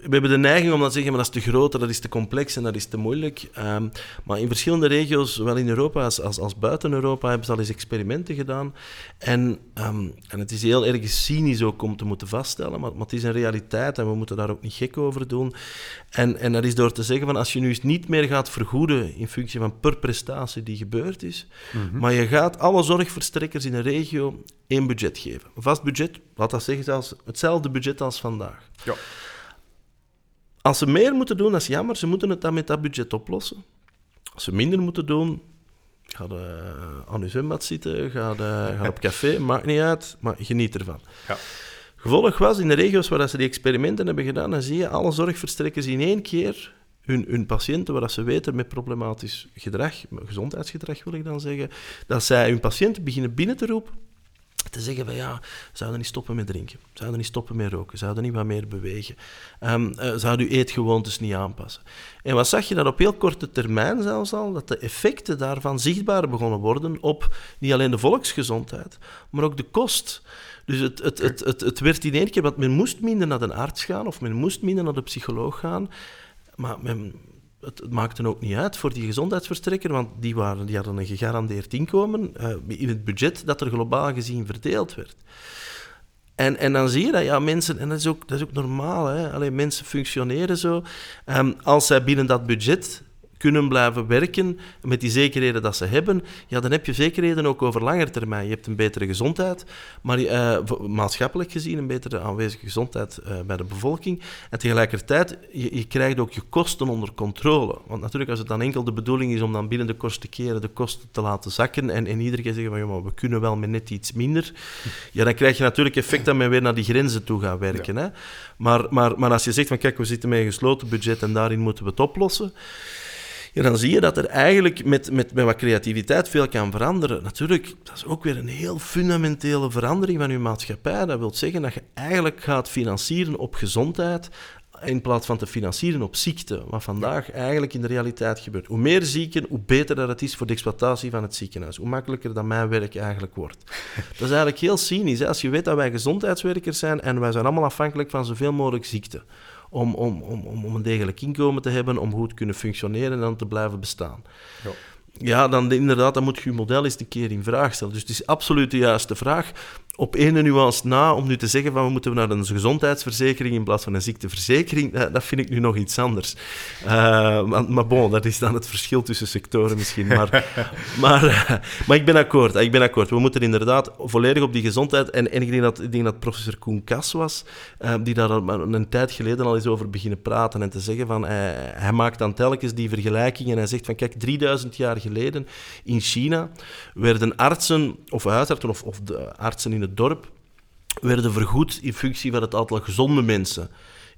We hebben de neiging om dan te zeggen, maar dat is te groot, dat is te complex en dat is te moeilijk. Um, maar in verschillende regio's, zowel in Europa als, als, als, buiten Europa, hebben ze al eens experimenten gedaan. En, um, en het is heel erg cynisch ook om te moeten vaststellen, maar, maar, het is een realiteit en we moeten daar ook niet gek over doen. En, en dat is door te zeggen van, als je nu eens niet meer gaat vergoeden in functie van per prestatie die gebeurd is, mm -hmm. maar je gaat alle zorgverstrekkers in een regio één budget geven. Een vast budget, laat dat zeggen, zelfs hetzelfde budget als vandaag. Ja. Als ze meer moeten doen, dat is jammer. Ze moeten het dan met dat budget oplossen. Als ze minder moeten doen, ga uh, aan uw zwembad zitten, ga, de, ga op café, maakt niet uit, maar geniet ervan. Ja. Gevolg was, in de regio's waar ze die experimenten hebben gedaan, dan zie je alle zorgverstrekkers in één keer hun, hun patiënten, waar ze weten met problematisch gedrag, gezondheidsgedrag wil ik dan zeggen, dat zij hun patiënten beginnen binnen te roepen te zeggen van ja, zouden niet stoppen met drinken, zouden niet stoppen met roken, zouden niet wat meer bewegen, um, uh, zouden uw eetgewoontes niet aanpassen. En wat zag je dat op heel korte termijn zelfs al, dat de effecten daarvan zichtbaar begonnen worden op niet alleen de volksgezondheid, maar ook de kost. Dus het, het, het, het, het werd in één keer, want men moest minder naar de arts gaan of men moest minder naar de psycholoog gaan, maar men, het, het, maakte ook niet uit voor die gezondheidsverstrekker, want die, waren, die hadden een gegarandeerd inkomen uh, in het budget dat er globaal gezien verdeeld werd. En, en dan zie je dat ja, mensen, en dat is ook, dat is ook normaal, hè? Alleen mensen functioneren zo. Um, als zij binnen dat budget kunnen blijven werken met die zekerheden dat ze hebben, ja, dan heb je zekerheden ook over lange termijn. Je hebt een betere gezondheid, maar uh, maatschappelijk gezien een betere aanwezige gezondheid uh, bij de bevolking. En tegelijkertijd, je, je, krijgt ook je kosten onder controle. Want natuurlijk, als het dan enkel de bedoeling is om dan binnen de kosten keren de kosten te laten zakken en, en iedere keer zeggen van, ja, maar we kunnen wel met net iets minder, ja, dan krijg je natuurlijk effect dat men weer naar die grenzen toe gaat werken. Ja. Hè? Maar, maar, maar als je zegt van, kijk, we zitten met een gesloten budget en daarin moeten we het oplossen, dan zie je dat er eigenlijk met, met, met wat creativiteit veel kan veranderen. Natuurlijk, dat is ook weer een heel fundamentele verandering van je maatschappij. Dat wil zeggen dat je eigenlijk gaat financieren op gezondheid in plaats van te financieren op ziekte, wat vandaag eigenlijk in de realiteit gebeurt. Hoe meer zieken, hoe beter dat het is voor de exploitatie van het ziekenhuis. Hoe makkelijker dat mijn werk eigenlijk wordt. Dat is eigenlijk heel cynisch. Hè? Als je weet dat wij gezondheidswerkers zijn en wij zijn allemaal afhankelijk van zoveel mogelijk ziekte. Om, om, om, om een degelijk inkomen te hebben, om goed te kunnen functioneren en dan te blijven bestaan. Ja. Ja, dan inderdaad, dan moet je je model eens een keer in vraag stellen. Dus het is absoluut de juiste vraag op ene nuance na om nu te zeggen van we moeten naar een gezondheidsverzekering in plaats van een ziekteverzekering, dat, vind ik nu nog iets anders. Uh, maar, maar bon, dat is dan het verschil tussen sectoren misschien. Maar, maar, uh, maar ik ben akkoord. Ik ben akkoord. We moeten inderdaad volledig op die gezondheid. En, en ik, denk dat, ik denk dat professor Koen Kas was, uh, die daar een, een tijd geleden al eens over beginnen praten en te zeggen van hij maakt dan telkens die vergelijkingen en hij zegt van kijk, 3000 jaar geleden in China werden artsen of huisartsen of, of de artsen in het dorp werden vergoed in functie van het aantal gezonde mensen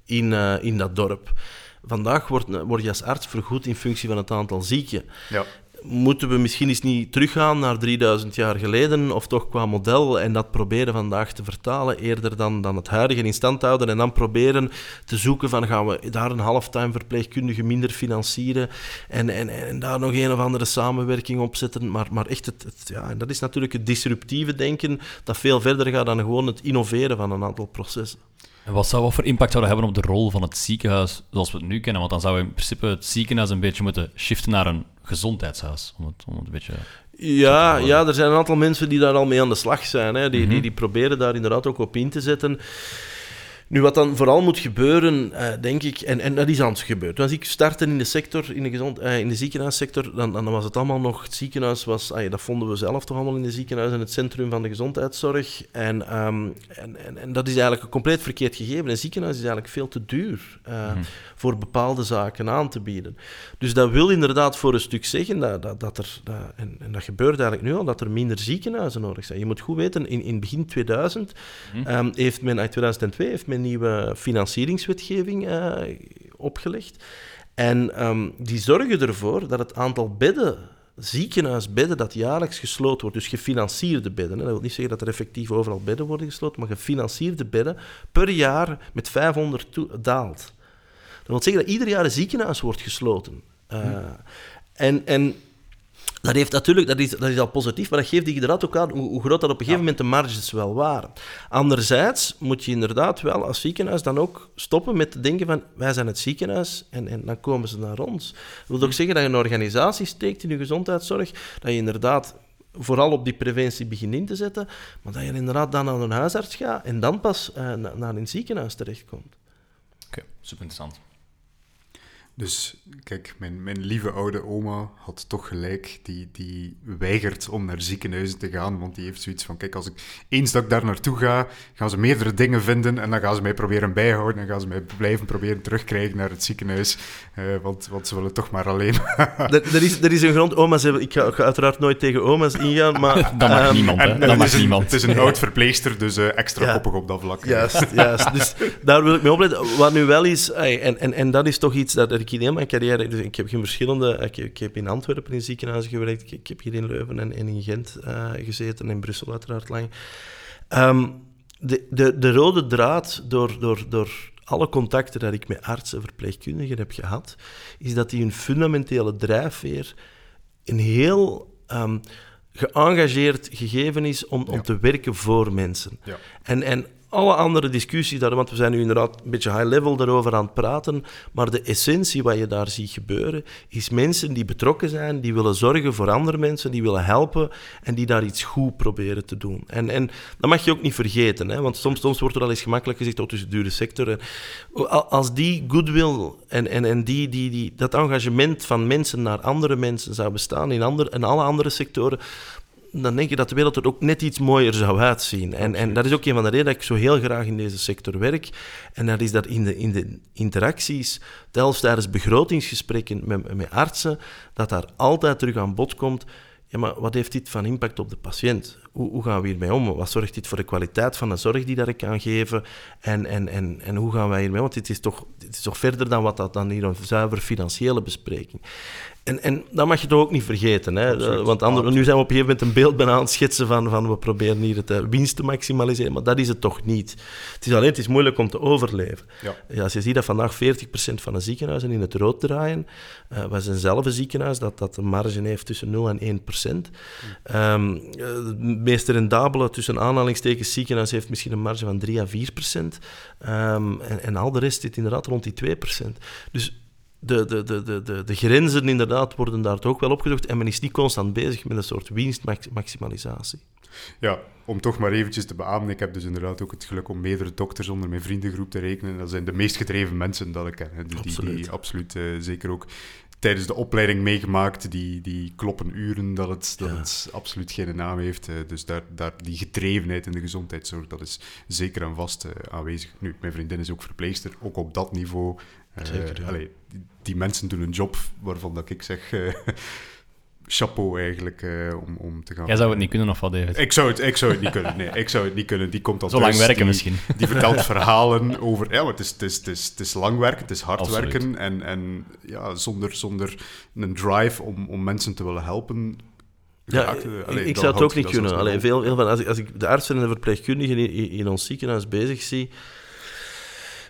in, uh, in dat dorp. Vandaag wordt, word je als arts vergoed in functie van het aantal zieken. Ja moeten we misschien eens niet teruggaan naar 3000 jaar geleden, of toch qua model, en dat proberen vandaag te vertalen, eerder dan, dan het huidige in stand houden, en dan proberen te zoeken van gaan we daar een halftime verpleegkundige minder financieren, en, en, en daar nog een of andere samenwerking op zetten, maar, maar echt, het, ja, en dat is natuurlijk het disruptieve denken, dat veel verder gaat dan gewoon het innoveren van een aantal processen. En wat zou wat voor impact zou dat hebben op de rol van het ziekenhuis zoals we het nu kennen? Want dan zou in principe het ziekenhuis een beetje moeten shiften naar een gezondheidshuis. Om het, om het een beetje ja, ja, er zijn een aantal mensen die daar al mee aan de slag zijn. Hè. Die, die, mhm. die proberen daar inderdaad ook op in te zetten. Nu, wat dan vooral moet gebeuren, uh, denk ik, en, en dat is aan het gebeurd. Als ik startte in de sector, in de, gezond, uh, in de ziekenhuissector, dan, dan was het allemaal nog, het ziekenhuis was, uh, dat vonden we zelf toch allemaal in de ziekenhuis in het centrum van de gezondheidszorg. En, um, en, en, en, dat is eigenlijk een compleet verkeerd gegeven. Een ziekenhuis is eigenlijk veel te duur mm. voor bepaalde zaken aan te bieden. Dus dat wil inderdaad voor een stuk zeggen, dat, dat, dat er, dat, en, en, dat gebeurt eigenlijk nu al, dat er minder ziekenhuizen nodig zijn. Je moet goed weten, in, in begin 2000 mm. um, heeft men, in 2002 heeft men nieuwe financieringswetgeving uh, opgelegd. En um, die zorgen ervoor dat het aantal bedden, ziekenhuisbedden, dat jaarlijks gesloten wordt, dus gefinancierde bedden, hè, dat wil niet zeggen dat er effectief overal bedden worden gesloten, maar gefinancierde bedden, per jaar met 500 daalt. Dat wil zeggen dat ieder jaar een ziekenhuis wordt gesloten. Uh, en, en dat, heeft natuurlijk, dat, is, dat is al positief, maar dat geeft inderdaad ook aan hoe, hoe groot dat op een gegeven moment de marges wel waren. Anderzijds moet je inderdaad wel als ziekenhuis dan ook stoppen met te denken van wij zijn het ziekenhuis en, en dan komen ze naar ons. Dat wil ook zeggen dat je een organisatie steekt in je gezondheidszorg, dat je inderdaad vooral op die preventie begint in te zetten, maar dat je inderdaad dan naar een huisarts gaat en dan pas uh, naar een ziekenhuis terechtkomt. Oké, super interessant. Dus kijk, mijn, mijn lieve oude oma had toch gelijk. Die, die weigert om naar ziekenhuizen te gaan. Want die heeft zoiets van: kijk, als ik eens dat ik daar naartoe ga, gaan ze meerdere dingen vinden. En dan gaan ze mij proberen bijhouden. En gaan ze mij blijven proberen terugkrijgen naar het ziekenhuis. Uh, want, want ze willen toch maar alleen. er, er, is, er is een grond. Oma's hebben, ik ga, uiteraard nooit tegen oma's ingaan. Maar, dat mag um, niemand. Dat mag het niemand. Het is een oud verpleegster, dus uh, extra koppig op dat vlak. Juist, juist. Dus daar wil ik mee opletten. Wat nu wel is, en, en, en dat is toch iets dat ik in heel mijn carrière... Dus ik heb geen verschillende... Ik, ik, heb in Antwerpen in ziekenhuizen gewerkt. Ik, heb hier in Leuven en, en in Gent uh, gezeten. In Brussel uiteraard lang. Um, de, de, de rode draad door, door, door alle contacten dat ik met artsen en verpleegkundigen heb gehad, is dat die hun fundamentele drijfveer een heel um, geëngageerd gegeven is om, om te werken voor mensen. Ja. En, en alle andere discussies daar, want we zijn nu inderdaad een beetje high level daarover aan het praten, maar de essentie wat je daar ziet gebeuren, is mensen die betrokken zijn, die willen zorgen voor andere mensen, die willen helpen en die daar iets goed proberen te doen. En, en dat mag je ook niet vergeten, hè, want soms, soms wordt er al eens gemakkelijk gezegd, oh, het is een dure sector. Als die goodwill en, en, en die, die, die, dat engagement van mensen naar andere mensen zou bestaan in, andere, in alle andere sectoren, dan denk je dat de wereld er ook net iets mooier zou uitzien. En, en dat is ook een van de redenen dat ik zo heel graag in deze sector werk. En dat is dat in de, in de interacties, zelfs tijdens begrotingsgesprekken met, met artsen, dat daar altijd terug aan bod komt. Ja, maar wat heeft dit van impact op de patiënt? hoe, hoe, gaan we hiermee om? Wat zorgt dit voor de kwaliteit van de zorg die dat ik kan geven? En, en, en, en hoe gaan wij hiermee om? Want dit is toch, dit is toch verder dan wat dat dan hier een zuiver financiële bespreking. En, en dat mag je toch ook niet vergeten. Hè? Want anders, nu zijn we op een gegeven moment een beeld bijna aan het schetsen van, van we proberen hier het eh, winst te maximaliseren. Maar dat is het toch niet. Het is alleen het is moeilijk om te overleven. Ja. ja als je ziet dat vandaag 40% van de ziekenhuizen in het rood draaien. Uh, wij zijn zelf een ziekenhuis dat, dat een marge heeft tussen 0 en 1%. Um, ehm, het meest rendabele tussen aanhalingstekens ziekenhuis heeft misschien een marge van 3 à 4%. Um, en, en al de rest zit inderdaad rond die 2%. Dus de, de, de, de, de, grenzen inderdaad worden daar ook wel opgezocht en men is niet constant bezig met een soort winstmaximalisatie. Ja, om toch maar eventjes te beamen, ik heb dus inderdaad ook het geluk om meerdere dokters onder mijn vriendengroep te rekenen. Dat zijn de meest gedreven mensen dat ik ken. Dus absoluut. Die, die absoluut uh, zeker ook tijdens de opleiding meegemaakt, die, die kloppen uren, dat het, dat het absoluut geen naam heeft. Uh, dus daar, daar, die gedrevenheid in de gezondheidszorg, dat is zeker en vast uh, aanwezig. Nu, mijn vriendin is ook verpleegster, ook op dat niveau Zeker, ja. allee, die, mensen doen een job waarvan dat ik zeg... Uh, chapeau eigenlijk uh, om, om te gaan. Jij zou het niet kunnen of wat, David? Ik zou het, ik zou het niet kunnen. Nee, ik zou het niet kunnen. Die komt als Zo lang werken misschien. Die vertelt verhalen over. Ja, maar het is, het is, het is, het is lang werken, het is hard Absoluut. werken. En, en ja, zonder, zonder een drive om, om mensen te willen helpen. Ja, allee, ik zou het ook niet kunnen. Allee, veel, veel van, als, ik, als ik de artsen en de verpleegkundigen in, in ons ziekenhuis bezig zie,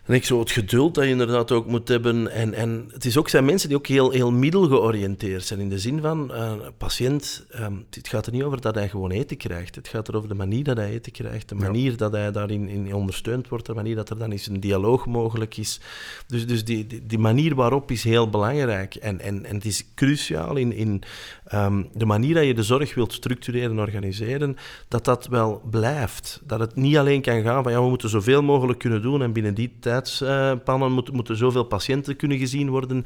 en ik zo het geduld dat je inderdaad ook moet hebben. En, en het is ook, zijn mensen die ook heel, heel middelgeoriënteerd zijn. In de zin van, uh, een patiënt, um, het gaat er niet over dat hij gewoon eten krijgt. Het gaat er over de manier dat hij eten krijgt. De manier dat hij daarin in ondersteund wordt. De manier dat er dan eens een dialoog mogelijk is. Dus, dus die, die, die manier waarop is heel belangrijk. En, en, en het is cruciaal in, in um, de manier dat je de zorg wilt structureren en organiseren. Dat dat wel blijft. Dat het niet alleen kan gaan van, ja, we moeten zoveel mogelijk kunnen doen. En binnen die tijd tijdspannen moeten, moeten zoveel patiënten kunnen gezien worden.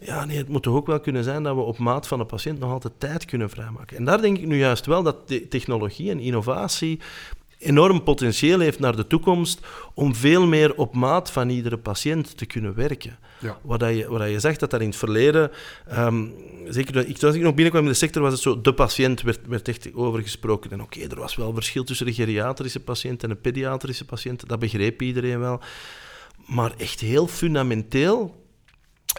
Ja, nee, het moet toch ook wel kunnen zijn dat we op maat van de patiënt nog altijd tijd kunnen vrijmaken. En daar denk ik nu juist wel dat technologie en innovatie enorm potentieel heeft naar de toekomst om veel meer op maat van iedere patiënt te kunnen werken. Ja. Wat, je, wat je zegt dat dat in het verleden, um, zeker ik, als ik nog binnenkwam in de sector, was het zo, de patiënt werd, werd echt over gesproken. En oké, er was wel verschil tussen de geriatrische patiënt en de pediatrische patiënt, dat begreep iedereen wel. Maar echt heel fundamenteel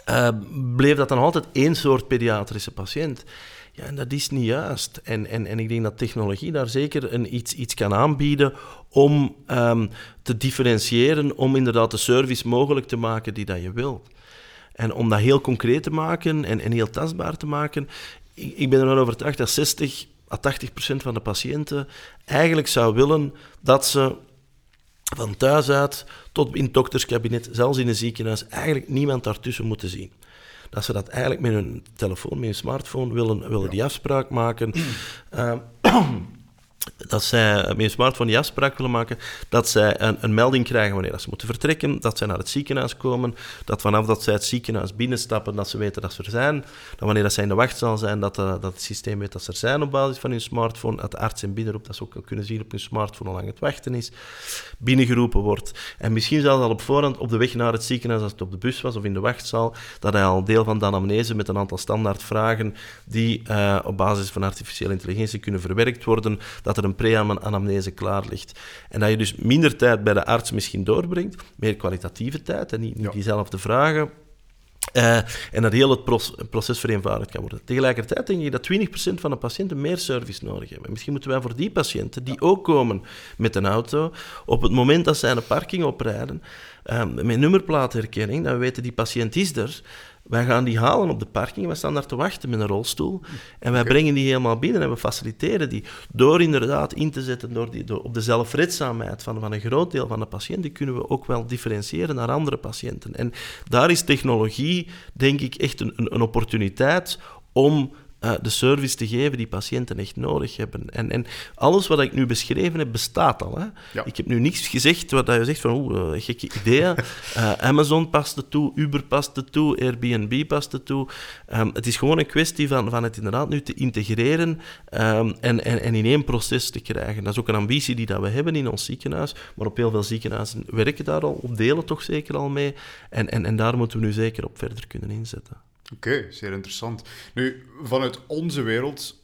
uh, bleef dat dan altijd één soort pediatrische patiënt. Ja, en dat is niet juist. En, en, en ik denk dat technologie daar zeker een, iets, iets kan aanbieden om um, te differentiëren, om inderdaad de service mogelijk te maken die dat je wil. En om dat heel concreet te maken en, en heel tastbaar te maken, ik, ik ben ervan overtuigd dat 60 à 80 procent van de patiënten eigenlijk zou willen dat ze van thuis uit tot in het dokterskabinet, zelfs in een ziekenhuis, eigenlijk niemand daartussen moeten zien. Dat ze dat eigenlijk met hun telefoon, met hun smartphone willen, willen die afspraak maken. Uh, dat zij met een smartphone die afspraak willen maken, dat zij een, een, melding krijgen wanneer ze moeten vertrekken, dat zij naar het ziekenhuis komen, dat vanaf dat zij het ziekenhuis binnenstappen, dat ze weten dat ze er zijn, dat wanneer dat zij in de wachtzaal zijn, dat, uh, dat het systeem weet dat ze er zijn op basis van hun smartphone, dat de arts en binnenroept, dat ze ook kunnen zien op hun smartphone hoe lang het wachten is, binnengeroepen wordt. En misschien zelfs al op voorhand op de weg naar het ziekenhuis, als het op de bus was of in de wachtzaal, dat hij al deel van de anamnese met een aantal standaard vragen die uh, op basis van artificiële intelligentie kunnen verwerkt worden, dat er een pre-anamnese klaar ligt. En dat je dus minder tijd bij de arts misschien doorbrengt, meer kwalitatieve tijd en niet, diezelfde vragen. Uh, en dat heel het proces vereenvoudigd kan worden. Tegelijkertijd denk je dat 20% van de patiënten meer service nodig hebben. Misschien moeten wij voor die patiënten, die ook komen met een auto, op het moment dat zij een parking oprijden, uh, met nummerplaatherkenning, dan we weten die patiënt is er, wij gaan die halen op de parking, wij staan daar te wachten met een rolstoel. En wij brengen die helemaal binnen en we faciliteren die. Door inderdaad in te zetten door die, door, op de zelfredzaamheid van, van een groot deel van de patiënten, kunnen we ook wel differentiëren naar andere patiënten. En daar is technologie, denk ik, echt een, een opportuniteit om uh, de service te geven die patiënten echt nodig hebben. En, en alles wat ik nu beschreven heb, bestaat al. Hè? Ja. Ik heb nu niks gezegd wat je zegt van oeh, uh, gekke ideeën. Uh, Amazon past het toe, Uber past het toe, Airbnb past het toe. Um, het is gewoon een kwestie van, van het inderdaad nu te integreren um, en, en, en in één proces te krijgen. Dat is ook een ambitie die dat we hebben in ons ziekenhuis, maar op heel veel ziekenhuizen werken daar al, op delen toch zeker al mee. En, en, en daar moeten we nu zeker op verder kunnen inzetten. Oké, zeer interessant. Nu, vanuit onze wereld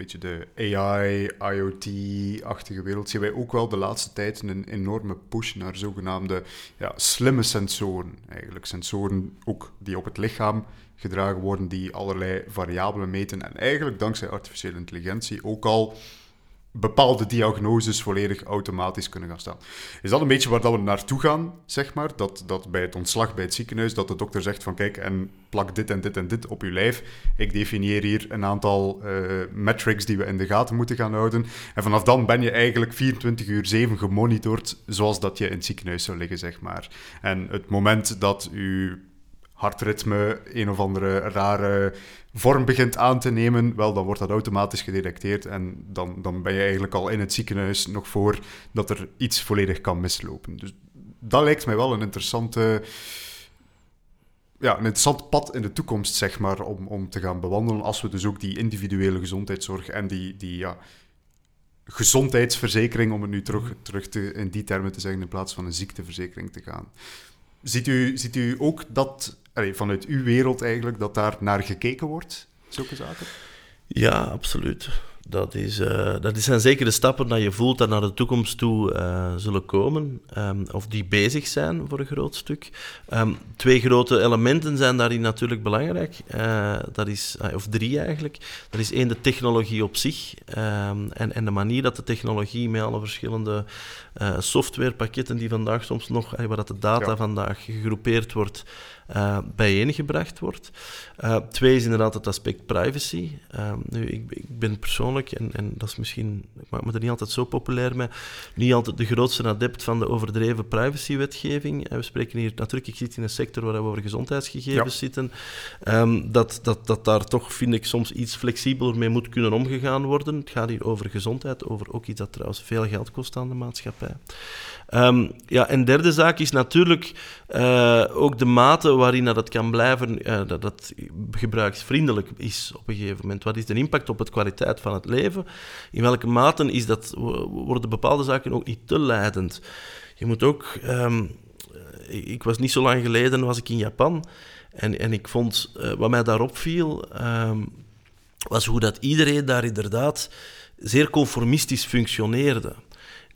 beetje de AI, IoT-achtige wereld, zien wij ook wel de laatste tijd een enorme push naar zogenaamde ja, slimme sensoren. Eigenlijk sensoren ook die op het lichaam gedragen worden, die allerlei variabelen meten en eigenlijk dankzij artificiële intelligentie ook al bepaalde diagnoses volledig automatisch kunnen gaan staan. Is dat een beetje waar dat we naartoe gaan, zeg maar? Dat, dat bij het ontslag bij het ziekenhuis, dat de dokter zegt van kijk, en plak dit en dit en dit op uw lijf. Ik definieer hier een aantal uh, metrics die we in de gaten moeten gaan houden. En vanaf dan ben je eigenlijk 24 uur 7 gemonitord, zoals dat je in het ziekenhuis zou liggen, zeg maar. En het moment dat uw hartritme een of andere rare vorm begint aan te nemen, wel, dan wordt dat automatisch gedetecteerd en dan, dan ben je eigenlijk al in het ziekenhuis nog voor dat er iets volledig kan mislopen. Dus dat lijkt mij wel een interessante... Ja, een interessant pad in de toekomst, zeg maar, om, om te gaan bewandelen. Als we dus ook die individuele gezondheidszorg en die, die ja, gezondheidsverzekering, om het nu terug, terug te, in die termen te zeggen, in plaats van een ziekteverzekering te gaan. Ziet u, u ook dat vanuit uw wereld eigenlijk, dat daar naar gekeken wordt, zulke zaken? Ja, absoluut. Dat, is, uh, dat zijn zeker de stappen dat je voelt dat naar de toekomst toe uh, zullen komen, um, of die bezig zijn voor een groot stuk. Um, twee grote elementen zijn daarin natuurlijk belangrijk. Uh, dat is, of drie eigenlijk. Dat is één, de technologie op zich um, en, en de manier dat de technologie met alle verschillende softwarepakketten die vandaag soms nog, waar dat de data vandaag gegroepeerd wordt, uh, bijeengebracht wordt. Uh, twee is inderdaad het aspect privacy. Uh, nu, ik, ik, ben persoonlijk, en, en dat is misschien, ik maak me er niet altijd zo populair mee, niet altijd de grootste adept van de overdreven privacywetgeving. we spreken hier natuurlijk, ik zit in een sector waar we over gezondheidsgegevens zitten, um, dat, dat, dat daar toch, vind ik, soms iets flexibeler mee moet kunnen omgegaan worden. Het gaat hier over gezondheid, over ook iets dat trouwens veel geld kost aan de maatschappij. Um, ja, en derde zaak is natuurlijk uh, ook de mate waarin dat kan blijven, uh, dat dat gebruiksvriendelijk is op een gegeven moment. Wat is de impact op de kwaliteit van het leven? In welke mate is dat, worden bepaalde zaken ook niet te leidend? Je moet ook... Um, ik was niet zo lang geleden was ik in Japan en, en ik vond, wat mij daarop viel, um, was hoe dat iedereen daar inderdaad zeer conformistisch functioneerde.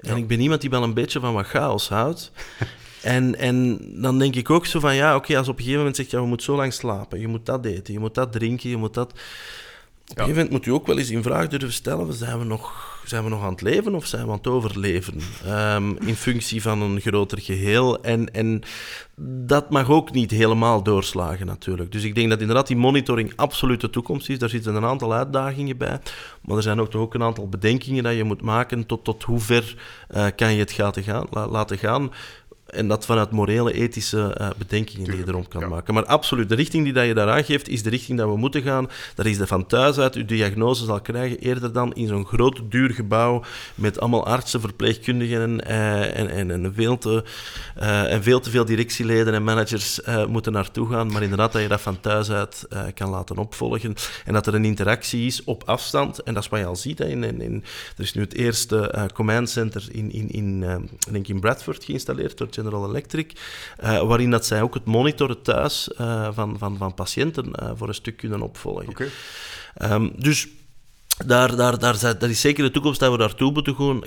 En ik ben iemand die wel een beetje van wat chaos houdt. en, en dan denk ik ook zo van, ja, oké, als op een gegeven moment zegt, ja, je moet zo lang slapen, je moet dat eten, je moet dat drinken, je moet dat... Op een gegeven moment moet u ook wel eens in vraag durven stellen, zijn we nog zijn we nog aan het leven of zijn we aan het overleven? Um, in functie van een groter geheel. En, en dat mag ook niet helemaal doorslagen natuurlijk. Dus ik denk dat inderdaad die monitoring absoluut de toekomst is. Daar zitten een aantal uitdagingen bij. Maar er zijn ook toch ook een aantal bedenkingen dat je moet maken tot, tot hoe ver uh, kan je het laten gaan. En dat vanuit morele, ethische uh, bedenkingen die je erom kan maken. Maar absoluut, de richting die dat je daar aangeeft, is de richting dat we moeten gaan. Dat is de van thuis uit je diagnose zal krijgen, eerder dan in zo'n groot, duur gebouw met allemaal artsen, verpleegkundigen uh, en, en, en, veel te, uh, en veel te veel directieleden en managers moeten naartoe gaan. Maar inderdaad, dat je dat van thuis uit kan laten opvolgen. En dat er een interactie is op afstand. En dat is wat je al ziet. Hè, in, in, er is nu het eerste command center in, in, in, denk in Bradford geïnstalleerd door General Electric, uh, waarin dat zij ook het monitoren thuis uh, van, van, van patiënten uh, voor een stuk kunnen opvolgen. Okay. Um, dus daar, daar, daar, dat is zeker de toekomst dat we naartoe moeten gaan.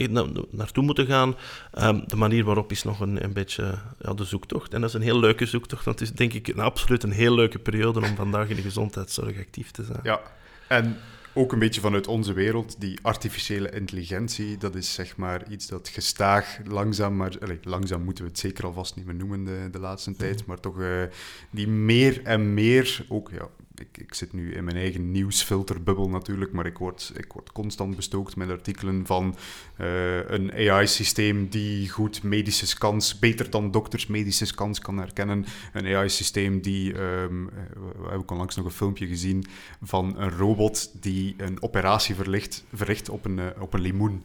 Naartoe moeten gaan. Um, de manier waarop is nog een, een beetje ja, de zoektocht. En dat is een heel leuke zoektocht, want het is denk ik een, absoluut een heel leuke periode om vandaag in de gezondheidszorg actief te zijn. Ja, en ook een beetje vanuit onze wereld, die artificiële intelligentie, dat is zeg maar iets dat gestaag, langzaam, maar allez, langzaam moeten we het zeker alvast niet meer noemen de, de laatste tijd, maar toch uh, die meer en meer, ook ja, ik, ik zit nu in mijn eigen nieuwsfilterbubbel natuurlijk, maar ik word, ik word constant bestookt met artikelen van uh, een AI-systeem die goed medische scans, beter dan dokters medische scans kan herkennen. Een AI-systeem die, um, we hebben onlangs nog een filmpje gezien van een robot die een operatie verlicht, verricht op een, uh, op een limoen.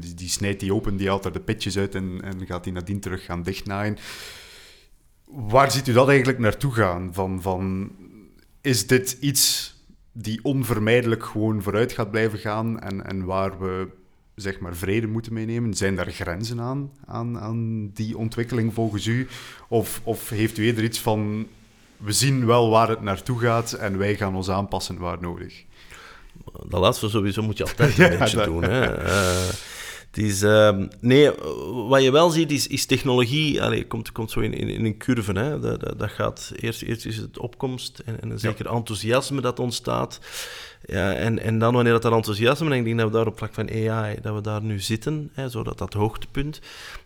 Die, die, snijdt die open, die haalt er de pitjes uit en, en gaat die nadien terug gaan dichtnaaien. Waar ziet u dat eigenlijk naartoe gaan? Van, van is dit iets die onvermijdelijk gewoon vooruit gaat blijven gaan en, en waar we zeg maar vrede moeten meenemen? Zijn daar grenzen aan, aan, aan die ontwikkeling volgens u? Of, of heeft u eerder iets van, we zien wel waar het naartoe gaat en wij gaan ons aanpassen waar nodig? Dat laatste sowieso moet je altijd een beetje doen. Hè. Uh, het is, uh, nee, wat je wel ziet is, is technologie. Allee, komt, komt zo in, in, in een curve. Hè. Dat, dat, dat, gaat, eerst, eerst is het opkomst en, en een zeker ja. enthousiasme dat ontstaat. Ja, en, en dan wanneer dat, dat enthousiasme, en ik denk dat we daar op vlak van AI, dat we daar nu zitten, hè, zo dat, dat hoogtepunt.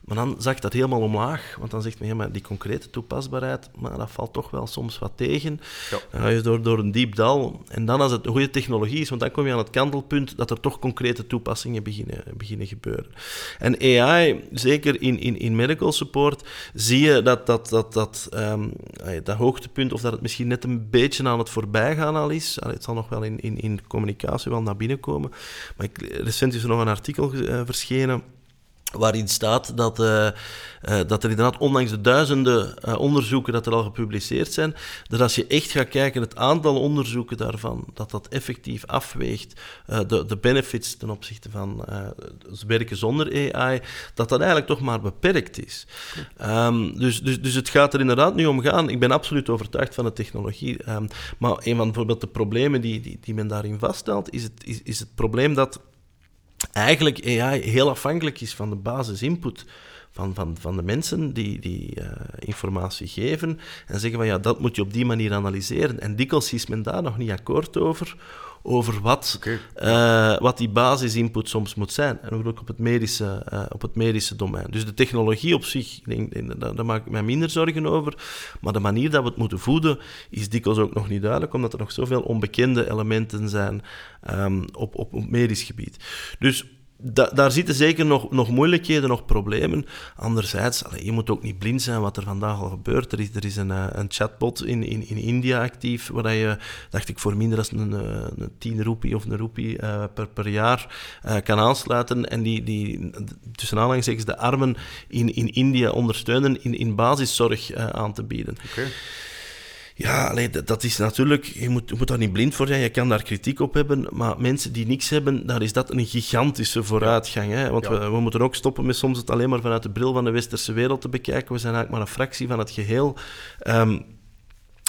Maar dan zakt dat helemaal omlaag, want dan zegt men, ja, maar die concrete toepasbaarheid, maar dat valt toch wel soms wat tegen. Ja. Dan ga je door, door een diep dal. En dan als het een goede technologie is, want dan kom je aan het kantelpunt dat er toch concrete toepassingen beginnen, beginnen gebeuren. En AI, zeker in, in, in medical support, zie je dat dat, dat, dat, um, dat hoogtepunt, of dat het misschien net een beetje aan het voorbijgaan al is. Het zal nog wel in, in, in communicatie wel naar binnen komen. Maar ik, recent is er nog een artikel uh, verschenen waarin staat dat, uh, uh, dat er inderdaad, ondanks de duizenden uh, onderzoeken dat er al gepubliceerd zijn, dat als je echt gaat kijken, het aantal onderzoeken daarvan, dat dat effectief afweegt de, de benefits ten opzichte van werken zonder AI, dat dat eigenlijk toch maar beperkt is. Um, dus, dus, dus het gaat er inderdaad nu om gaan. Ik ben absoluut overtuigd van de technologie. Um, maar een van bijvoorbeeld de problemen die, die, die men daarin vaststelt, is het, is, is het probleem dat eigenlijk AI heel afhankelijk is van de basisinput van, van, van de mensen die, die uh, informatie geven en zeggen van ja, dat moet je op die manier analyseren. En dikwijls is men daar nog niet akkoord over, over wat, okay. uh, wat die basisinput soms moet zijn. En ook op het, medische, uh, op het medische domein. Dus de technologie op zich, denk, denk, daar, daar, maak ik mij minder zorgen over. Maar de manier dat we het moeten voeden, is dikwijls ook nog niet duidelijk, omdat er nog zoveel onbekende elementen zijn um, op, op, op medisch gebied. Dus da, daar zitten zeker nog, nog moeilijkheden, nog problemen. Anderzijds, je moet ook niet blind zijn wat er vandaag al gebeurt. Er is, er is een, een chatbot in, in, in India actief, waar je, dacht ik, voor minder dan een, een 10 roepie of een roepie uh, per, per jaar kan aansluiten en die, die tussen aanhalingstekens de armen in, in India ondersteunen in, in basiszorg aan te bieden. Ja, allee, dat, dat, is natuurlijk, je moet, je moet daar niet blind voor zijn, je kan daar kritiek op hebben, maar mensen die niks hebben, daar is dat een gigantische vooruitgang. Hè? Want ja. we, we, moeten ook stoppen met soms het alleen maar vanuit de bril van de westerse wereld te bekijken. We zijn eigenlijk maar een fractie van het geheel. Um,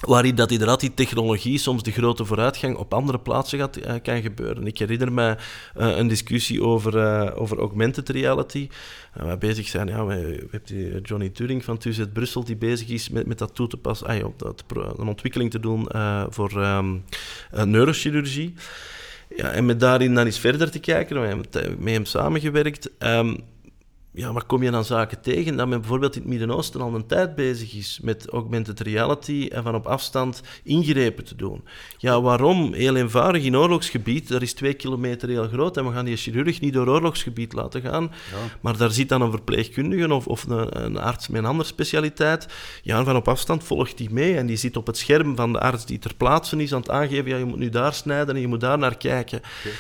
waarin dat inderdaad die technologie soms de grote vooruitgang op andere plaatsen gaat, uh, kan gebeuren. Ik herinner me uh, een discussie over, uh, over augmented reality. wij bezig zijn, ja, we, hebben Johnny Turing van TUZ Brussel die bezig is met, met dat toe te passen, ah, dat, een ontwikkeling te doen voor um, neurochirurgie. Ja, en met daarin dan eens verder te kijken, we hebben met hem samengewerkt. Um, ja, waar kom je dan zaken tegen? Dat men bijvoorbeeld in het Midden-Oosten al een tijd bezig is met augmented reality en van op afstand ingrepen te doen. Ja, waarom? Heel eenvoudig, in oorlogsgebied, daar is twee kilometer heel groot en we gaan die chirurg niet door oorlogsgebied laten gaan. Ja. Maar daar zit dan een verpleegkundige of, of een, een, arts met een andere specialiteit. Ja, van op afstand volgt die mee en die zit op het scherm van de arts die ter plaatse is aan het aangeven, ja, je moet nu daar snijden en je moet daar naar kijken. Okay.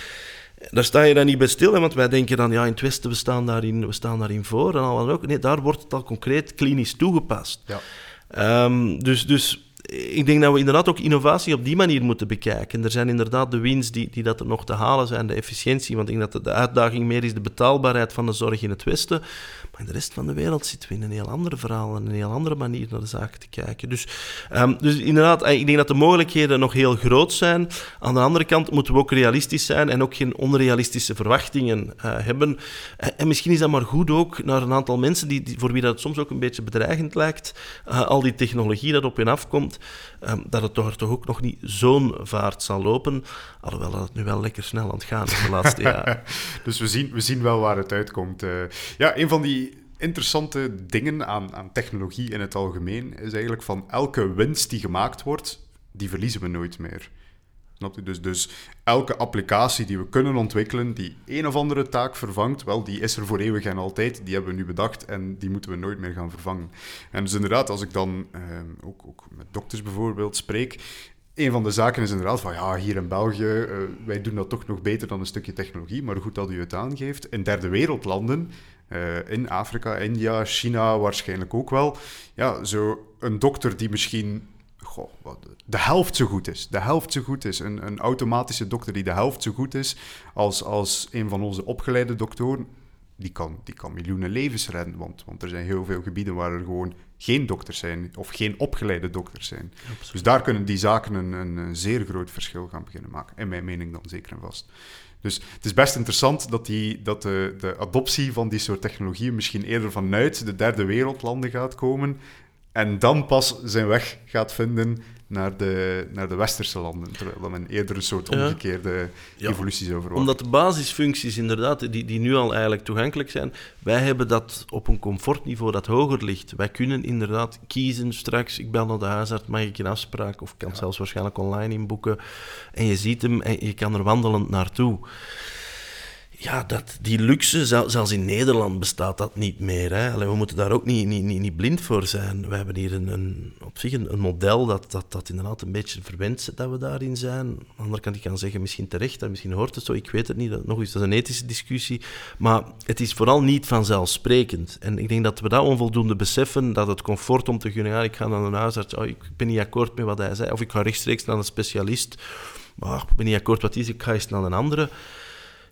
Daar sta je dan niet bij stil, hè, want wij denken dan, ja, in het Westen, we staan daarin, we staan daarin voor en al ook. Nee, daar wordt het al concreet klinisch toegepast. Ja. Um, dus, dus ik denk dat we inderdaad ook innovatie op die manier moeten bekijken. Er zijn inderdaad de winst die, die dat er nog te halen zijn, de efficiëntie, want ik denk dat de uitdaging meer is de betaalbaarheid van de zorg in het Westen. Maar in de rest van de wereld zitten we in een heel ander verhaal en een heel andere manier naar de zaken te kijken. Dus, um, dus inderdaad, ik denk dat de mogelijkheden nog heel groot zijn. Aan de andere kant moeten we ook realistisch zijn en ook geen onrealistische verwachtingen uh, hebben. En, en, misschien is dat maar goed ook naar een aantal mensen die, die voor wie dat soms ook een beetje bedreigend lijkt, uh, al die technologie dat op hen afkomt, um, dat het toch, toch ook nog niet zo'n vaart zal lopen. Alhoewel dat het nu wel lekker snel aan het gaan is de laatste jaren. dus we zien, we zien wel waar het uitkomt. Uh, ja, een van die interessante dingen aan, aan technologie in het algemeen is eigenlijk van elke winst die gemaakt wordt, die verliezen we nooit meer. Dus, dus elke applicatie die we kunnen ontwikkelen, die een of andere taak vervangt, wel, die is er voor eeuwig en altijd. Die hebben we nu bedacht en die moeten we nooit meer gaan vervangen. En dus inderdaad, als ik dan eh, ook, ook met dokters bijvoorbeeld spreek, een van de zaken is inderdaad van ja, hier in België, uh, wij doen dat toch nog beter dan een stukje technologie. Maar goed dat u het aangeeft. In derde wereldlanden, uh, in Afrika, India, China waarschijnlijk ook wel. Ja, zo een dokter die misschien goh, de helft zo goed is. De helft zo goed is. Een, een automatische dokter die de helft zo goed is als, als een van onze opgeleide doktoren die kan, die kan miljoenen levens redden. Want, want er zijn heel veel gebieden waar er gewoon geen dokters zijn of geen opgeleide dokters zijn. Dus daar kunnen die zaken een, een, een zeer groot verschil gaan beginnen maken. In mijn mening dan zeker en vast. Dus het is best interessant dat, die, dat de, de adoptie van die soort technologieën misschien eerder vanuit de derde wereldlanden gaat komen en dan pas zijn weg gaat vinden naar de, naar de westerse landen. Terwijl men eerder een soort omgekeerde Ja. evolutie zou verwachten. Omdat de basisfuncties inderdaad, die, die nu al eigenlijk toegankelijk zijn, wij hebben dat op een comfortniveau dat hoger ligt. Wij kunnen inderdaad kiezen straks, ik bel naar de huisarts, mag ik een afspraak, of ik kan zelfs waarschijnlijk online inboeken. En je ziet hem en je kan er wandelend naartoe. Ja, dat, die luxe, zel- zelfs in Nederland bestaat dat niet meer. Hè. We moeten daar ook niet, niet, niet, blind voor zijn. We hebben hier een, een, op zich een, een model dat, dat, dat inderdaad een beetje verwend dat we daarin zijn. Aan de andere kant, ik kan zeggen, misschien terecht, en misschien hoort het zo, ik weet het niet. Dat, nog eens, dat is een ethische discussie. Maar het is vooral niet vanzelfsprekend. En ik denk dat we dat onvoldoende beseffen, dat het comfort om te kunnen, ja, ik ga naar een huisarts, oh, ik ben niet akkoord met wat hij zei, of ik ga rechtstreeks naar een specialist, maar ik ben niet akkoord wat is, ik ga eens naar een andere.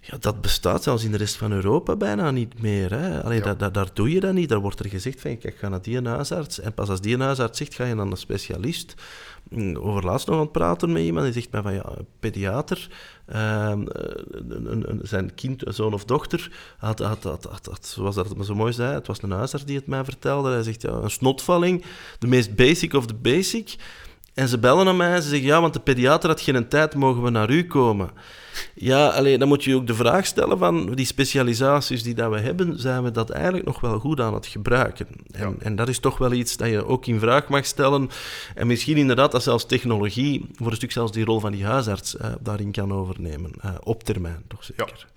Ja, dat bestaat zelfs in de rest van Europa bijna niet meer. Hè. Allee, Ja. daar, doe je dat niet. Daar wordt er gezegd van, kijk, ga naar die huisarts. En pas als die huisarts zegt, ga je naar een specialist. Mm, Overlaatst nog aan het praten met iemand, die zegt mij van, ja, een pediater, ehm, eh, een, een, een- zijn kind, zoon of dochter, had, had, had, had, zoals dat zo mooi zei, het was een huisarts die het mij vertelde. Hij zegt, ja, een snotvalling, de meest basic of the basic. En ze bellen naar mij en ze zeggen, ja, want de pediater had geen tijd, mogen we naar u komen? Ja, alleen dan moet je ook de vraag stellen van die specialisaties die dat we hebben, zijn we dat eigenlijk nog wel goed aan het gebruiken? En, Ja. en dat is toch wel iets dat je ook in vraag mag stellen. En misschien inderdaad dat zelfs technologie voor een stuk zelfs die rol van die huisarts eh, daarin kan overnemen. Eh, op termijn, toch zeker.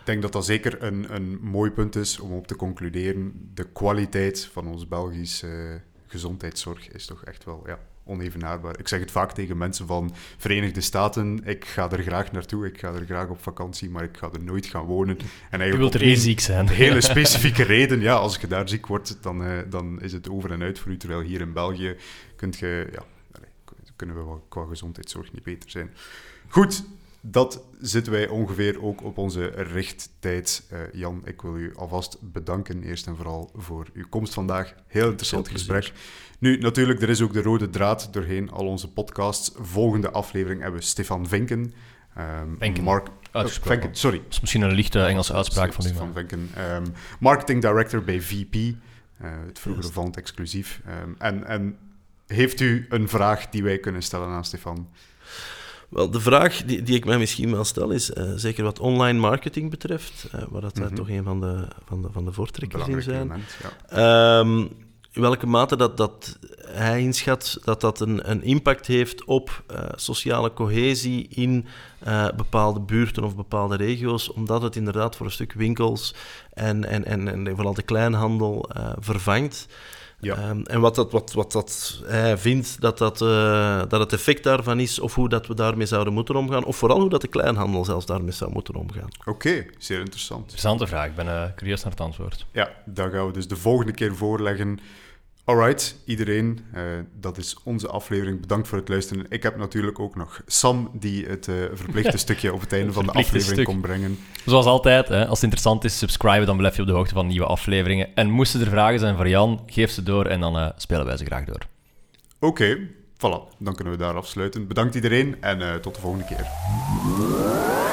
Ik denk dat dat zeker een, een mooi punt is om op te concluderen. De kwaliteit van onze Belgische gezondheidszorg is toch echt wel ja, onevenaarbaar. Ik zeg het vaak tegen mensen van Verenigde Staten. Ik ga er graag naartoe, ik ga er graag op vakantie, maar ik ga er nooit gaan wonen. En Je eigenlijk wilt er één ziek zijn. hele specifieke reden. Ja, als je daar ziek wordt, dan, eh, dan is het over en uit voor u. Terwijl hier in België kunt je, ja, kunnen we wel qua gezondheidszorg niet beter zijn. Goed, dat zitten wij ongeveer ook op onze richttijd. Eh, Jan, ik wil u alvast bedanken, eerst en vooral voor uw komst vandaag. Heel interessant gesprek. Nu, natuurlijk, er is ook de rode draad doorheen al onze podcasts. Volgende aflevering hebben we Stefan Vinken. ehm, Venken. Mark, Uitgesproken. Venken, sorry. Dat is misschien een lichte Engelse uitspraak van u. Stefan Venken. Ehm, marketing director bij VP, eh, het vroegere. Vant exclusief. Ehm, en, en heeft u een vraag die wij kunnen stellen aan Stefan? Wel, de vraag die, die ik mij misschien wel stel is, eh, zeker wat online marketing betreft, eh, waar dat Mhm. toch een van de, van de, van de voortrekkers in zijn. Ja. Ehm, in welke mate dat, dat hij inschat dat dat een, een impact heeft op eh, sociale cohesie in bepaalde buurten of bepaalde regio's, omdat het inderdaad voor een stuk winkels en, en, en, en vooral de kleinhandel vervangt. Ja. Ehm, en wat, dat, wat, wat dat hij vindt dat, dat, eh, dat het effect daarvan is, of hoe dat we daarmee zouden moeten omgaan, of vooral hoe dat de kleinhandel zelfs daarmee zou moeten omgaan. Oké, zeer interessant. Interessante vraag. Ik ben eh, curieus naar het antwoord. Ja, dat gaan we dus de volgende keer voorleggen. Alright, iedereen, eh, dat is onze aflevering. Bedankt voor het luisteren. Ik heb natuurlijk ook nog Sam, die het eh, verplichte stukje op het einde van de aflevering stuk. kon brengen. Zoals altijd, hè, als het interessant is, subscribe, dan blijf je op de hoogte van nieuwe afleveringen. En moesten er vragen zijn voor Jan, geef ze door en dan eh, spelen wij ze graag door. Oké, voilà, dan kunnen we daar afsluiten. Bedankt iedereen en tot de volgende keer.